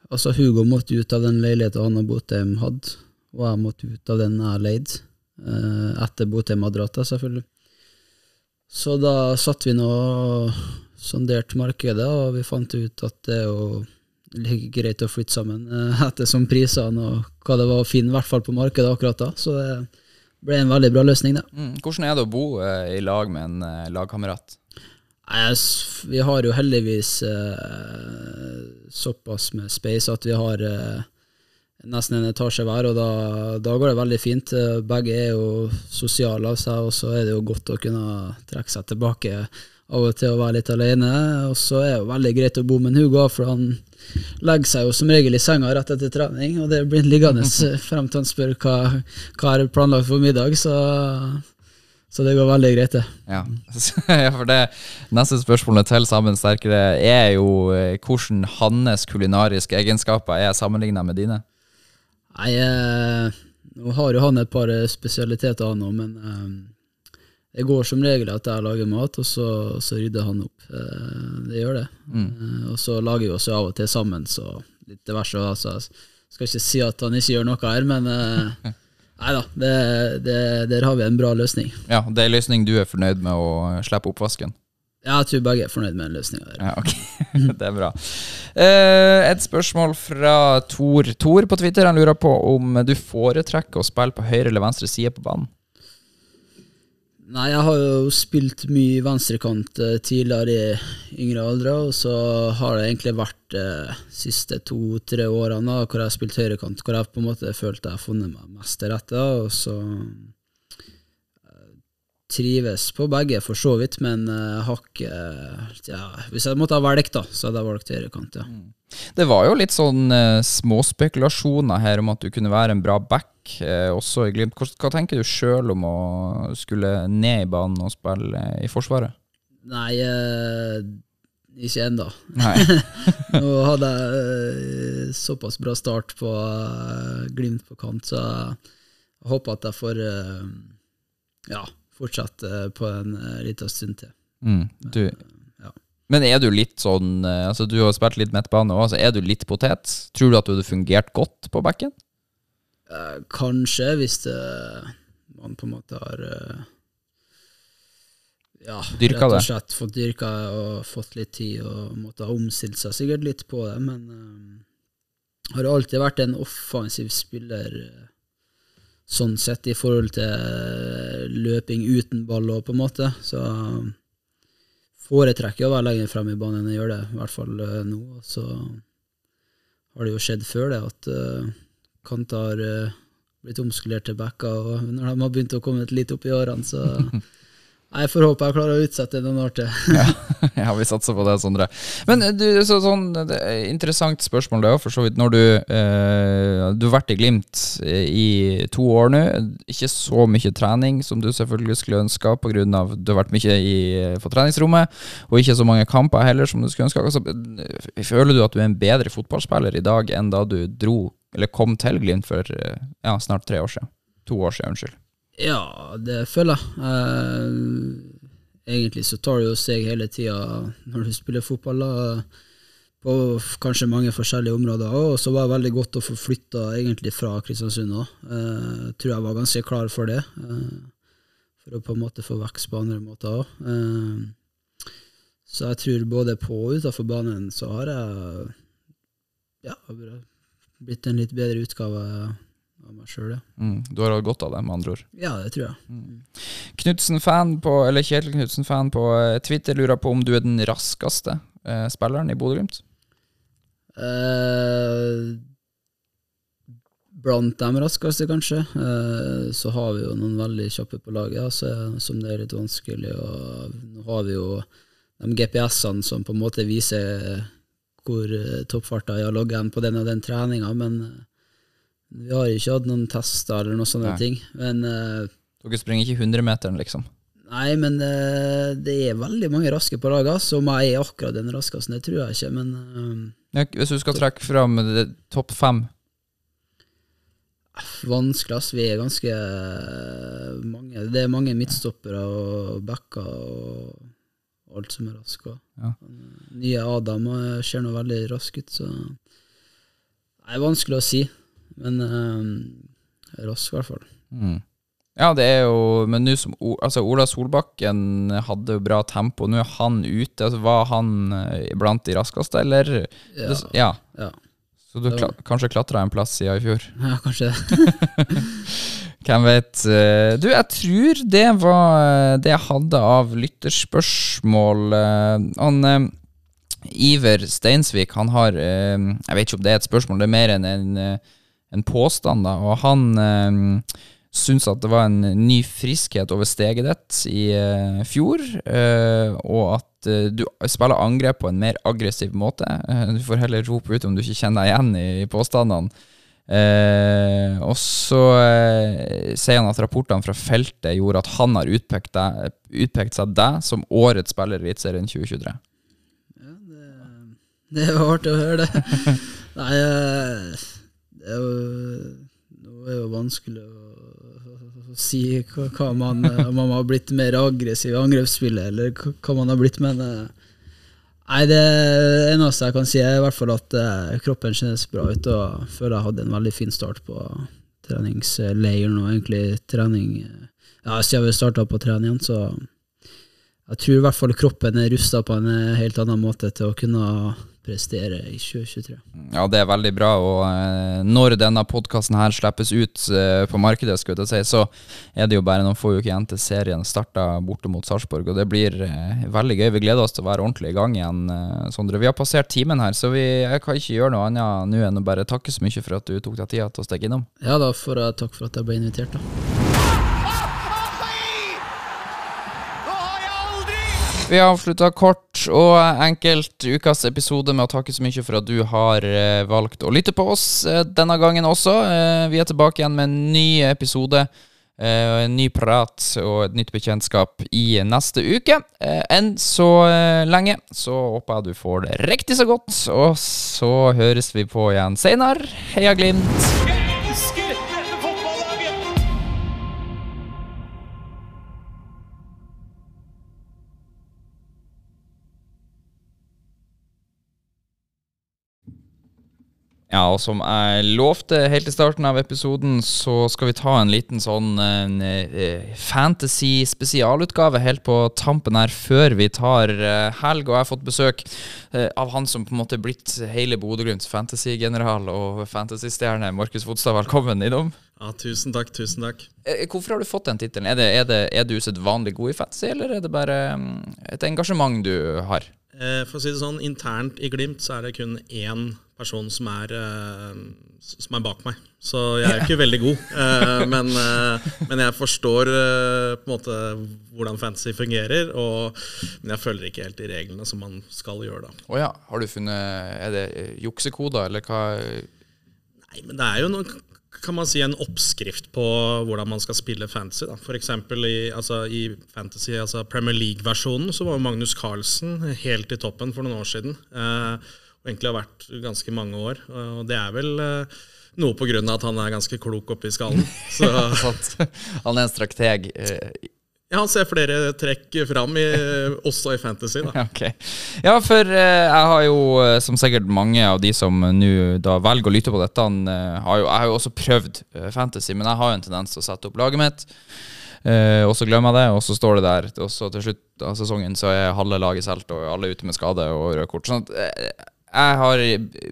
Altså, Hugo måtte ut av den leiligheten han og Botheim hadde, og jeg måtte ut av den jeg leide. Eh, etter Botheim hadde dratt, selvfølgelig. Så da satt vi nå og sonderte markedet, og vi fant ut at det er jo like greit å flytte sammen eh, ettersom prisene og hva det var å finne, i hvert fall på markedet akkurat da. Så det ble en veldig bra løsning, det. Mm. Hvordan er det å bo eh, i lag med en eh, lagkamerat? Vi har jo heldigvis eh, såpass med space at vi har eh, nesten en etasje hver, og da, da går det veldig fint. Eh, Begge er jo sosiale av seg, og så er det jo godt å kunne trekke seg tilbake av og til å være litt alene. Og så er det jo veldig greit å bo med Hugo, for han legger seg jo som regel i senga rett etter trening, og det blir liggende frem til han spør hva, hva er planlagt for middag, så, så det går veldig greit, det. Ja, ja for det neste spørsmålet til Sammen Sterkere er jo eh, hvordan hans kulinariske egenskaper er sammenligna med dine. Nei, eh, nå har jo han et par eh, spesialiteter han òg, men eh, det går som regel at jeg lager mat, og så, så rydder han opp. Eh, det gjør det. Mm. og så lager vi oss jo av og til sammen, så litt diverse. Altså, jeg skal ikke si at han ikke gjør noe her, men eh, nei da, der har vi en bra løsning. Ja, Det er en løsning du er fornøyd med å slippe oppvasken? Ja, Jeg tror begge er fornøyd med den løsninga. Ja, ok. det er bra. Eh, et spørsmål fra Tor. Tor på Twitter han lurer på om du foretrekker å spille på høyre eller venstre side på banen. Nei, jeg har jo spilt mye venstrekant eh, tidligere i yngre aldre, og så har det egentlig vært eh, siste to-tre årene da, hvor jeg har spilt høyrekant, hvor jeg på en måte følte jeg har funnet meg mest til rette, og så trives på begge for så vidt, men uh, har uh, ja, Hvis jeg måtte ha valgt, da, så hadde jeg valgt høyrekant, ja. Det var jo litt sånn små småspekulasjoner her om at du kunne være en bra back uh, også i Glimt. Hva, hva tenker du sjøl om å skulle ned i banen og spille eh, i Forsvaret? Nei, eh, ikke ennå. Nå hadde jeg eh, såpass bra start på eh, Glimt på kant, så jeg håper at jeg får eh, ja, fortsette på en uh, liten stund til. Mm, du. ja. Men er du litt sånn eh, Altså Du har spilt litt midtbane òg, altså er du litt potet? Tror du at du hadde fungert godt på bekken? Eh, kanskje, hvis det, man på en måte har eh, ja, Dyrka rett og slett fått dyrka og fått litt tid og måtte ha omstilt seg sikkert litt på det, men um, har alltid vært en offensiv spiller eh, sånn sett i forhold til eh, løping uten ball òg, på en måte, så foretrekker jeg å være lenger frem i banen enn jeg gjør det, i hvert fall eh, nå. Så har det jo skjedd før det at uh, kanter har uh, blitt omskulert til backer, og når de har begynt å komme litt opp i årene, så Jeg får håpe jeg klarer å utsette noen år til. ja, vi satser på det, Sondre. Men eh, du, så, sånn, det er Interessant spørsmål, det òg, for så vidt. Når du eh, Du har vært i Glimt eh, i to år nå. Ikke så mye trening som du selvfølgelig skulle ønska, pga. du har vært mye i, eh, på treningsrommet, og ikke så mange kamper heller som du skulle ønska. Altså, føler du at du er en bedre fotballspiller i dag enn da du dro, eller kom til Glimt for ja, snart tre år siden? To år siden, unnskyld. Ja, det føler jeg. Eh, egentlig så tar det jo seg hele tida når du spiller fotball, da, på kanskje mange forskjellige områder. Og så var det veldig godt å få flytta egentlig fra Kristiansund òg. Eh, tror jeg var ganske klar for det. Eh, for å på en måte få vekst på andre måter òg. Eh, så jeg tror både på og utafor banen så har jeg ja, blitt en litt bedre utgave av meg sjøl, ja. Mm, du har hatt godt av det, med andre ord. Ja, det tror jeg. Knudsen-fan på, eller Kjetil Knudsen-fan på eh, Twitter lurer på om du er den raskeste eh, spilleren i Bodø-Glimt? Eh, blant de raskeste, kanskje. Eh, så har vi jo noen veldig kjappe på laget, altså, som det er litt vanskelig. å nå har vi jo de GPS-ene som på en måte viser hvor eh, toppfarta er å logge hen på den og den treninga, men eh, vi har ikke hatt noen tester eller noen sånne Nei. ting. Men uh, Dere springer ikke 100-meteren, liksom? Nei, men uh, det er veldig mange raske på laget. Så om jeg er akkurat den raskeste, det tror jeg ikke. Men uh, Ja, hvis du skal trekke fram topp fem vanskelig, ass. Vi er ganske mange Det er mange midtstoppere og backer og alt som er rask. Ja. Nye Adam ser nå veldig rask ut, så Det er vanskelig å si. Men uh, rask, i hvert fall. mm. Ja, det er jo Men nå som altså Ola Solbakken hadde jo bra tempo, nå er han ute. Altså, var han eh, blant de raskeste, eller? Ja, Det- ja. ja. Så du kla kanskje klatra en plass siden i fjor? ja kanskje det. Hvem vet. Eh, Du, jeg tror det var eh, det jeg hadde av lytterspørsmål. Eh, Han eh, Iver Steinsvik, han har eh, Jeg vet ikke om det er et spørsmål, det er mer enn en, eh, en påstand, da. Og han eh, syntes at det var en ny friskhet over steget ditt i eh, fjor, eh, og at eh, du spiller angrep på en mer aggressiv måte. Eh, du får heller rope ut om du ikke kjenner deg igjen i, i påstandene. Eh, og så eh, sier han at rapportene fra feltet gjorde at han har utpekt, deg, utpekt seg deg som årets spiller i Eliteserien 2023. Det er jo artig å høre det. Nei, det er jo Nå er det jo vanskelig å, å si hva, hva man Om man har blitt mer aggressiv i angrepsspillet, eller hva man har blitt, men eh, Nei, det eneste jeg kan si, er i hvert fall at eh, kroppen kjennes bra ut, og jeg føler jeg hadde en veldig fin start på treningsleiren, og egentlig trening Ja, siden vi starta på trening igjen, så jeg tror i hvert fall kroppen er rusta på en helt annen måte til å kunne prestere i 2023. Ja, det er veldig bra, og eh, når denne podkasten her slippes ut eh, på markedet, skal jeg si, så er det jo bare noen få uker igjen til serien starter borte mot Sarpsborg, og det blir eh, veldig gøy. Vi gleder oss til å være ordentlig i gang igjen, Sondre. Vi har passert timen her, så vi, jeg kan ikke gjøre noe annet nå enn å bare takke så mye for at du tok deg tida til å stikke innom. Ja, da for, takk for at jeg ble invitert, da. Nå har jeg aldri Vi har avslutta kort og enkelt ukas episode med å takke så mye for at du har eh, valgt å lytte på oss eh, denne gangen også. Eh, vi er tilbake igjen med en ny episode en ny prat og et nytt bekjentskap i neste uke. Enn så lenge så håper jeg du får det riktig så godt, og så høres vi på igjen seinere. Heia Glimt! Ja, og som jeg lovte helt i starten av episoden, så skal vi ta en liten sånn eh, fantasy spesialutgave helt på tampen her, før vi tar eh, helg. Og jeg har fått besøk eh, av han som på en måte er blitt hele Bodø-Glimts fantasy-general og fantasy-stjerne. Markus Fodstad, velkommen innom. Ja, tusen takk, tusen takk. Hvorfor har du fått den tittelen? Er, det, er, det, er du usedvanlig god i fantasy, eller er det bare mm, et engasjement du har? For å si det sånn, internt i Glimt så er det kun én person som er, eh, som er bak meg. Så jeg er jo ikke veldig god. Eh, men, eh, men jeg forstår på en måte hvordan fantasy fungerer, og, men jeg følger ikke helt de reglene som man skal gjøre da. Oh ja, har du funnet Er det juksekoder, eller hva? Nei, men det er jo noe, kan man si, en oppskrift på hvordan man skal spille fantasy. Da. For i, altså, i fantasy, altså Premier League-versjonen så var Magnus Carlsen helt i toppen for noen år siden. Eh, egentlig har vært ganske mange år. Og det er vel eh, noe på grunn av at han er ganske klok oppi skallen. Så han er en strateg. eh, ja, han ser flere trekk fram, i, også i fantasy. da. Ok. Ja, for eh, jeg har jo, eh, som sikkert mange av de som nå da velger å lytte på dette, eh, har jo, jeg har jo også prøvd eh, fantasy, men jeg har jo en tendens til å sette opp laget mitt. eh, og så glemmer jeg det, og så står det der. Og så til slutt av sesongen så er halve laget solgt, og alle er ute med skade og røde kort. Sånn at eh, jeg har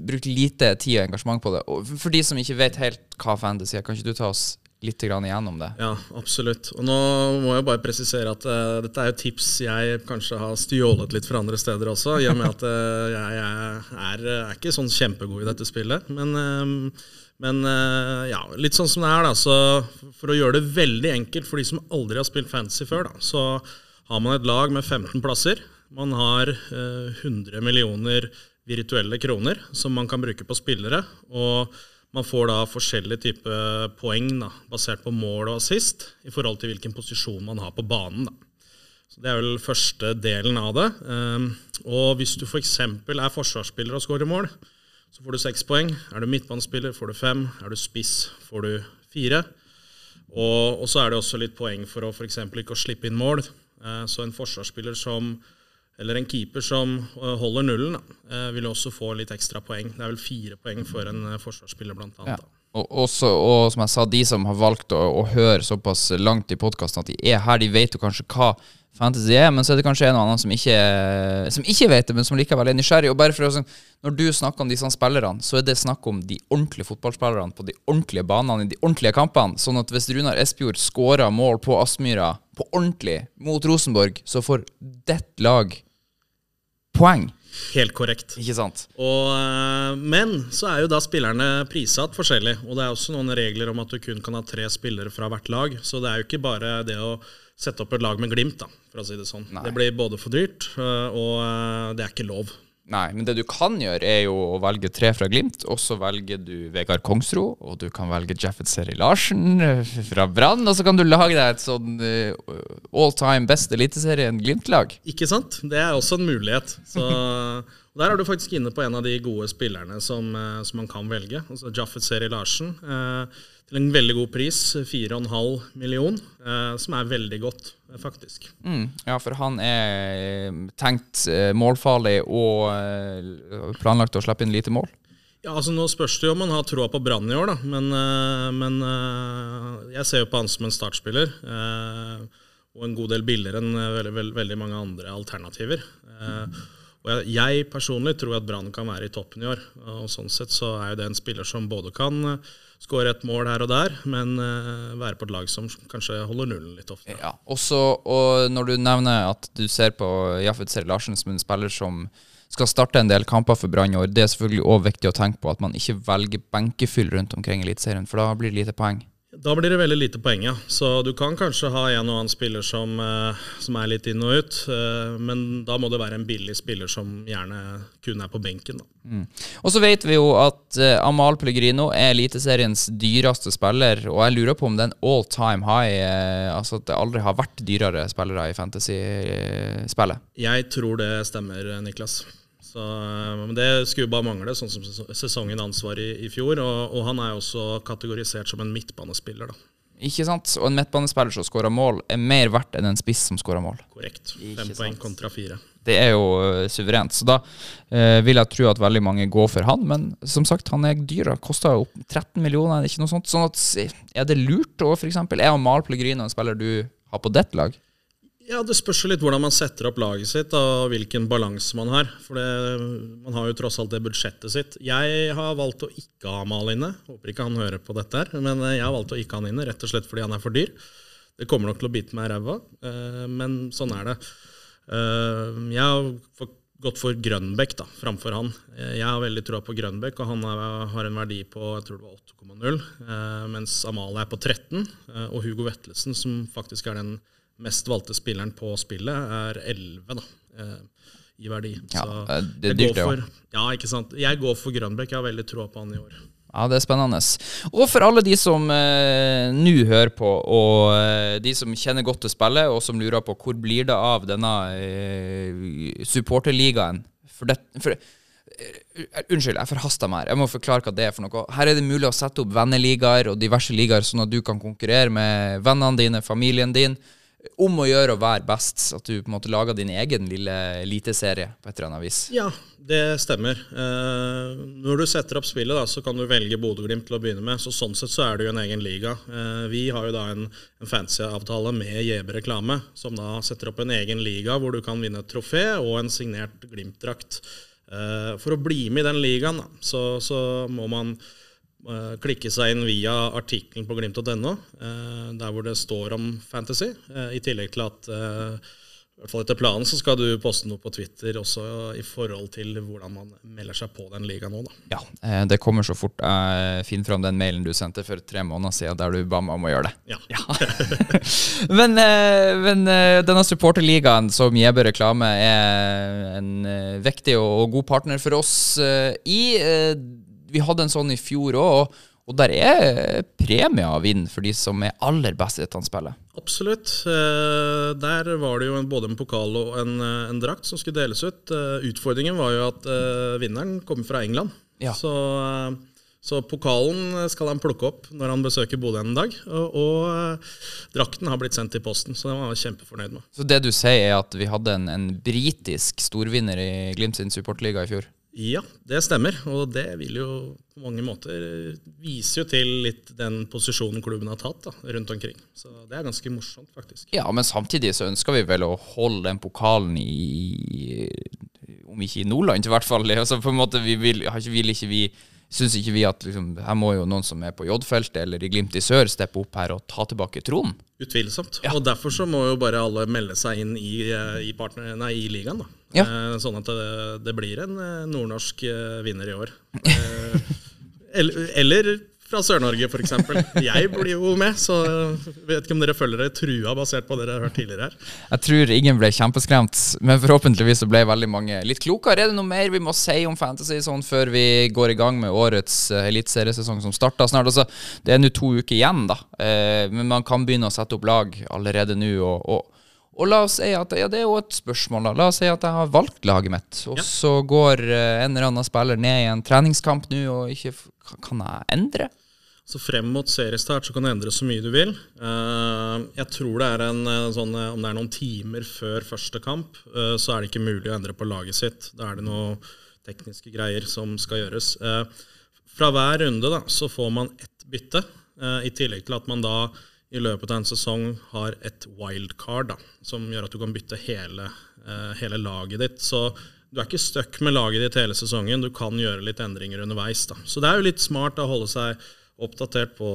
brukt lite tid og engasjement på det. Og for de som ikke vet helt hva fantasy er, kan ikke du ta oss litt igjennom det? Ja, absolutt. Og nå må jeg bare presisere at uh, dette er jo tips jeg kanskje har stjålet litt fra andre steder også, i og med at uh, jeg, jeg er, er ikke sånn kjempegod i dette spillet. Men, eh, men uh, ja, litt sånn som det er, da. Så for å gjøre det veldig enkelt for de som aldri har spilt fantasy før, da, så har man et lag med 15 plasser. Man har eh, 100 millioner virtuelle kroner som man kan bruke på spillere. og man får da forskjellige typer poeng da, basert på mål og assist i forhold til hvilken posisjon man har på banen. Da. Så Det er vel første delen av det. Um, og hvis du f.eks. er forsvarsspiller og skårer mål, så får du seks poeng. Er du midtbanespiller, får du fem. Er du spiss, får du fire. Og, og så er det også litt poeng for å f.eks. ikke å slippe inn mål. Uh, så en forsvarsspiller som eller en keeper som uh, holder nullen, da, uh, vil også få litt ekstra poeng. Det er vel fire poeng for en uh, forsvarsspiller, blant annet. Ja. Og, også, og som jeg sa, de som har valgt å, å høre såpass langt i podkasten at de er her, de vet jo kanskje hva fantasy er, men så er det kanskje en og annen som ikke, som ikke vet det, men som likevel er nysgjerrig. Og bare for å, sånn, Når du snakker om disse spillerne, så er det snakk om de ordentlige fotballspillerne på de ordentlige banene i de ordentlige kampene. Sånn at hvis Runar Espejord skårer mål på Aspmyra på ordentlig mot Rosenborg, så får ditt lag poeng. Helt korrekt. Ikke sant? Og, eh, men så er jo da spillerne prissatt forskjellig. Og det er også noen regler om at du kun kan ha tre spillere fra hvert lag. Så det er jo ikke bare det å sette opp et lag med Glimt, da, for å si det sånn. Nei. Det blir både for dyrt, eh, og eh, det er ikke lov. Nei, men det du kan gjøre, er jo å velge tre fra Glimt, og så velger du Vegard Kongsro, og du kan velge Jaffet Seri Larsen eh, fra Brann, og så kan du lage deg et sånn eh, all time best eliteserien Glimt-lag. Ikke sant? Det er også en mulighet. Så, der er du faktisk inne på en av de gode spillerne som, eh, som man kan velge. Altså Jaffet Seri Larsen. Eh, til en veldig god pris, 4,5 million, eh, som er veldig godt, eh, faktisk. Mm, ja, for han er eh, tenkt målfarlig og planlagt å slippe inn lite mål. Ja, altså Nå spørs det jo om han har troa på Brann i år, da. Men, men jeg ser jo på han som en startspiller. eh, og en god del billigere enn veldig, veldig, veldig mange andre alternativer. Eh, og jeg, jeg personlig tror at Brann kan være i toppen i år. Og sånn sett så er jo det en spiller som både kan skåre et mål her og der, men eh, være på et lag som kanskje holder nullen litt ofte. Ja, også, og når du nevner at du ser på Jaffet Seri Larsen som en spiller som skal starte en del kamper for Brann i år, det er selvfølgelig òg viktig å tenke på at man ikke velger benkefyll rundt omkring i Eliteserien, for da blir det lite poeng. Da blir det veldig lite poeng, ja. Så du kan kanskje ha en og annen spiller som, eh, som er litt inn og ut, eh, men da må det være en billig spiller som gjerne kun er på benken. Da. Og så vet vi jo at eh, Amal Pellegrino er Eliteseriens dyreste spiller, og jeg lurer på om det er en all time high, altså at det aldri har vært dyrere spillere i fantasy-spillet. Jeg tror det stemmer, Niklas. Så, eh, men det skulle bare mangle, sånn som ses- sesongen ansvar i, i fjor. Og, og han er også kategorisert som en midtbanespiller, da. Ikke sant? Og en midtbanespiller som skårer mål, er mer verdt enn en spiss som skårer mål. Korrekt. Fem poeng kontra fire. Det er jo eh, suverent. Så da eh, vil jeg tro at veldig mange går for han. Men som sagt, han er dyr. Han koster jo opp 13 millioner, er det ikke noe sånt. Sånn at, er det lurt òg, f.eks. Er Amal Pellegrino en spiller du har på ditt lag? Ja, Det spørs litt hvordan man setter opp laget sitt og hvilken balanse man har. For det, man har jo tross alt det budsjettet sitt. Jeg har valgt å ikke ha Mal inne. Håper ikke han hører på dette, her, men jeg har valgt å ikke ha han inne, rett og slett fordi han er for dyr. Det kommer nok til å bite meg i ræva, eh, men sånn er det. Eh, Jeg har gått for Grønbekk da, framfor han. Eh, Jeg har veldig troa på Grønbekk, og han har en verdi på jeg tror det var 8,0, eh, mens Amalie er på 13. eh, Og Hugo Vetlesen, som faktisk er den mest valgte spilleren på spillet, er 11 da, eh, i verdi. Ja, Så eh, det er dyrt, det òg. Ja, ikke sant. Jeg går for Grønbekk. Jeg har veldig troa på han i år. Ja, det er spennende. Og for alle de som eh, nå hører på, og eh, de som kjenner godt til spillet, og som lurer på hvor blir det av denne eh, supporterligaen for det, for, eh, Unnskyld, jeg forhasta meg her. Jeg må forklare hva det er for noe. Her er det mulig å sette opp venneligaer og diverse ligaer, sånn at du kan konkurrere med vennene dine, familien din, om å gjøre å være best. At du på en måte lager din egen lille eliteserie på et eller annet vis. Ja, det stemmer. Eh, når du setter opp spillet, da, så kan du velge Bodø-Glimt til å begynne med. Så Sånn sett så er det jo en egen liga. Eh, vi har jo da en, en fancy-avtale med JB Reklame, som da setter opp en egen liga hvor du kan vinne et trofé og en signert Glimt-drakt. Eh, for å bli med i den ligaen, da, så, så må man klikke seg inn via artikkelen på glimt.no, eh, der hvor det står om fantasy, eh, i tillegg til at eh, i hvert fall etter planen så skal du poste noe på Twitter også i forhold til hvordan man melder seg på den ligaen nå, da. Ja, eh, det kommer så fort jeg finner fram den mailen du sendte for tre måneder siden, der du ba meg om å gjøre det. Ja. men eh, men eh, denne supporterligaen som Jebe Reklame er en eh, viktig og god partner for oss eh, i. Vi hadde en sånn i fjor òg, og der er premier å vinne for de som er aller best i dette spillet. Absolutt. Eh, Der var det jo både en pokal og en, eh, en drakt som skulle deles ut. Eh, Utfordringen var jo at vinneren kom fra England. Ja. Så, så pokalen skal han plukke opp når han besøker Bodø en dag. Og, og drakten har blitt sendt i posten, så den var han kjempefornøyd med. Så det du sier, er at vi hadde en, en britisk storvinner i Glimt sin supportliga i fjor? Ja, det stemmer. Og det vil jo på mange måter vise jo til litt den posisjonen klubben har tatt da, rundt omkring. Så det er ganske morsomt, faktisk. Ja, men samtidig så ønsker vi vel å holde den pokalen i Om ikke i Nordland, i hvert fall. Altså på en måte, vi vil, ikke, vil ikke vi Syns ikke vi at liksom, her må jo noen som er på J-feltet eller i Glimt i sør, steppe opp her og ta tilbake tronen? Utvilsomt. Og derfor så må jo bare alle melde seg inn i, eh, i, partner, nei, i ligaen. da. Ja. Eh, Sånn at det, det blir en eh, nordnorsk eh, vinner i år. Eh, Eller, eller fra Sør-Norge, f.eks. Jeg blir jo med, så vet ikke om dere føler dere trua basert på det dere har hørt tidligere her. Jeg tror ingen ble kjempeskremt, men forhåpentligvis så ble veldig mange litt klokere. Er det noe mer vi må si om fantasy sånn før vi går i gang med årets uh, eliteseriesesong som starter snart? Altså, det er nå to uker igjen, da, Eh, men man kan begynne å sette opp lag allerede nå. og, og og la oss si at ja, det er jo et spørsmål. da. La oss si at jeg har valgt laget mitt, og Ja. så går eh, en eller annen spiller ned i en treningskamp nå, og ikke Kan jeg endre? Så frem mot seriestart så kan du endre så mye du vil. Eh, jeg tror det er en eh, sånn eh, Om det er noen timer før første kamp, så er det ikke mulig å endre på laget sitt. Da er det noen tekniske greier som skal gjøres. Fra hver runde da, så får man ett bytte, i tillegg til at man da i løpet av en sesong har et wildcard, da, som gjør at du kan bytte hele, hele laget ditt. Så du er ikke stuck med laget ditt hele sesongen. Du kan gjøre litt endringer underveis. Da. Så det er jo litt smart å holde seg oppdatert på,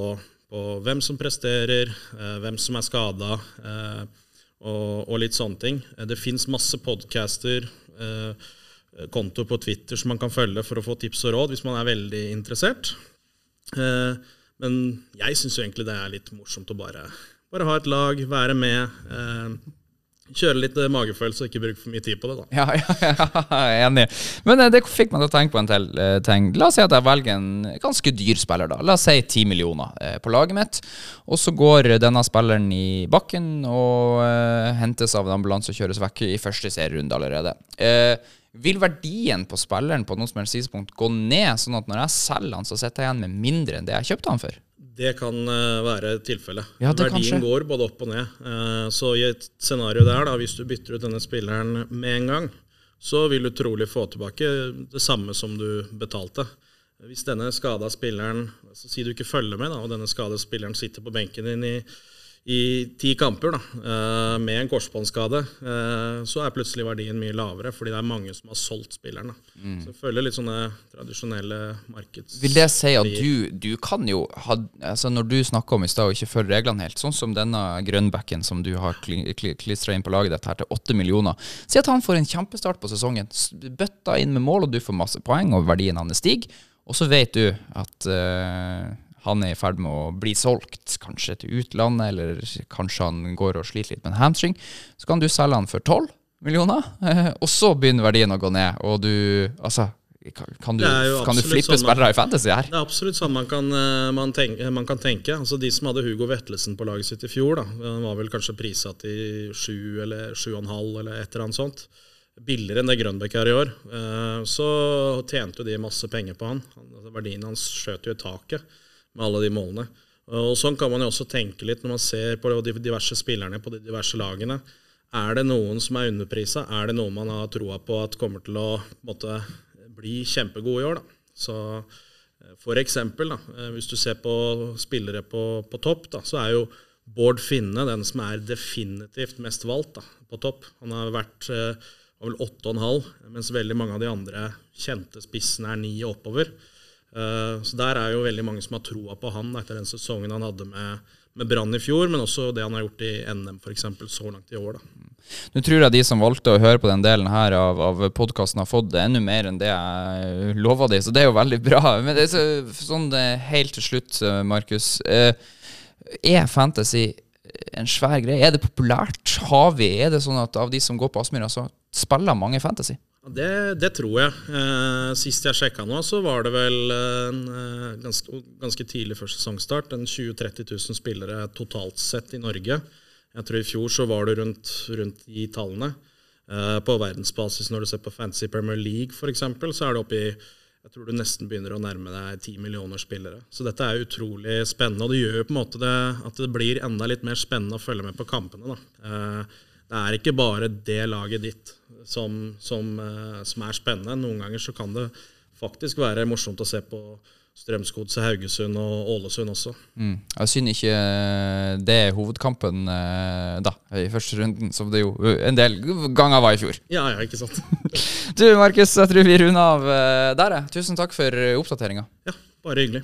på hvem som presterer, eh, hvem som er skada, eh, og, og litt sånne ting. Eh, Det fins masse podcaster, eh, kontoer på Twitter som man kan følge for å få tips og råd hvis man er veldig interessert. Eh, Men jeg syns egentlig det er litt morsomt å bare, bare ha et lag, være med. Kjøre litt eh, magefølelse og ikke bruke for mye tid på det, da. Ja, ja, ja, enig. Men eh, det fikk meg til å tenke på en til eh, ting. La oss si at jeg velger en ganske dyr spiller, da. La oss si 10 millioner på laget mitt. Og så går denne spilleren i bakken og uh, hentes av en ambulanse og kjøres vekk i første serierunde allerede. Uh, vil verdien på spilleren på noe som helst tidspunkt gå ned, sånn at når jeg selger han, så sitter jeg igjen med mindre enn det jeg kjøpte han for? Det kan eh, være tilfellet. Ja, Verdien kanskje. går både opp og ned. Eh, så i et scenario der, da, hvis du bytter ut denne spilleren med en gang, så vil du trolig få tilbake det samme som du betalte. Hvis denne skada spilleren så Si du ikke følger med, da, og denne skada spilleren sitter på benken din i, i ti kamper da, eh, med en korsbåndskade, eh, så er plutselig verdien mye lavere, fordi det er mange som har solgt spilleren. Da. Så det følger litt sånne tradisjonelle markeds... Vil det si at du, du kan jo ha altså Når du snakker om i stad å ikke følge reglene helt, sånn som denne grønnbacken som du har kli, kli, klistra inn på laget ditt her til åtte millioner Si at han får en kjempestart på sesongen, bøtta inn med mål, og du får masse poeng, og verdien hans stiger. Og så vet du at eh, han er i ferd med å bli solgt, kanskje til utlandet, eller kanskje han går og sliter litt med en hamstring. Så kan du selge han for tolv millioner, eh, og så begynner verdien å gå ned, og du Altså, kan- du, kan du flippe sånn spillere i fantasy her? Det er absolutt sånn man kan, eh, man tenke, man kan tenke. Altså De som hadde Hugo Vetlesen på laget sitt i fjor, da, han var vel kanskje prissatt i sju eller sju og en halv eller et eller annet sånt. Billigere enn det Grønbæk er i år. Eh, Så tjente jo de masse penger på han. Han- altså, Verdien hans skjøt jo i taket med alle de målene. Og Sånn kan man jo også tenke litt når man ser på de diverse spillerne på de diverse lagene. Er det noen som er underprisa? Er det noen man har troa på at kommer til å måtte, bli kjempegode i år? Da? Så eh, for eksempel, da, eh, hvis du ser på spillere på, på topp, da, så er jo Bård Finne den som er definitivt mest valgt da, på topp. Han har vært eh, var vel 8,5, mens veldig mange av de andre kjente spissene er 9 oppover. Eh, Så der er jo veldig mange som har troa på han etter den sesongen han hadde med, med Brann i fjor, men også det han har gjort i NM for eksempel, så langt i år. da. Nå tror jeg de som valgte å høre på den delen her av, av podkasten, har fått det enda mer enn det jeg lova de, så det er jo veldig bra. Men det er så, sånn eh, helt til slutt, eh, Markus. Er fantasy en svær greie? Er det populært? Har vi Er det sånn at av de som går på Aspmyra, så spiller mange fantasy? Det, det tror jeg. Eh, sist jeg sjekka nå, så var det vel en, eh, ganske, ganske tidlig før sesongstart. En 20 000-30 000 spillere totalt sett i Norge. Jeg tror i fjor så var det rundt, rundt de tallene. Eh, på verdensbasis, når du ser på Fantasy Premier League f.eks., så er det oppe i jeg tror du nesten begynner å nærme deg 10 millioner spillere. Så dette er utrolig spennende, og det gjør jo på en måte det, at det blir enda litt mer spennende å følge med på kampene. Da. Eh, Det er ikke bare det laget ditt som, som, eh, som er spennende. Noen ganger så kan det faktisk være morsomt å se på Strømsgodset, Haugesund og Ålesund også. Mm. Jeg synes ikke eh, det er hovedkampen eh, da, i første runden, som det jo en del ganger var i fjor. Ja, ja, ikke sant? Du, Markus, jeg tror vi runder av der. Tusen takk for oppdateringa. Ja, bare hyggelig.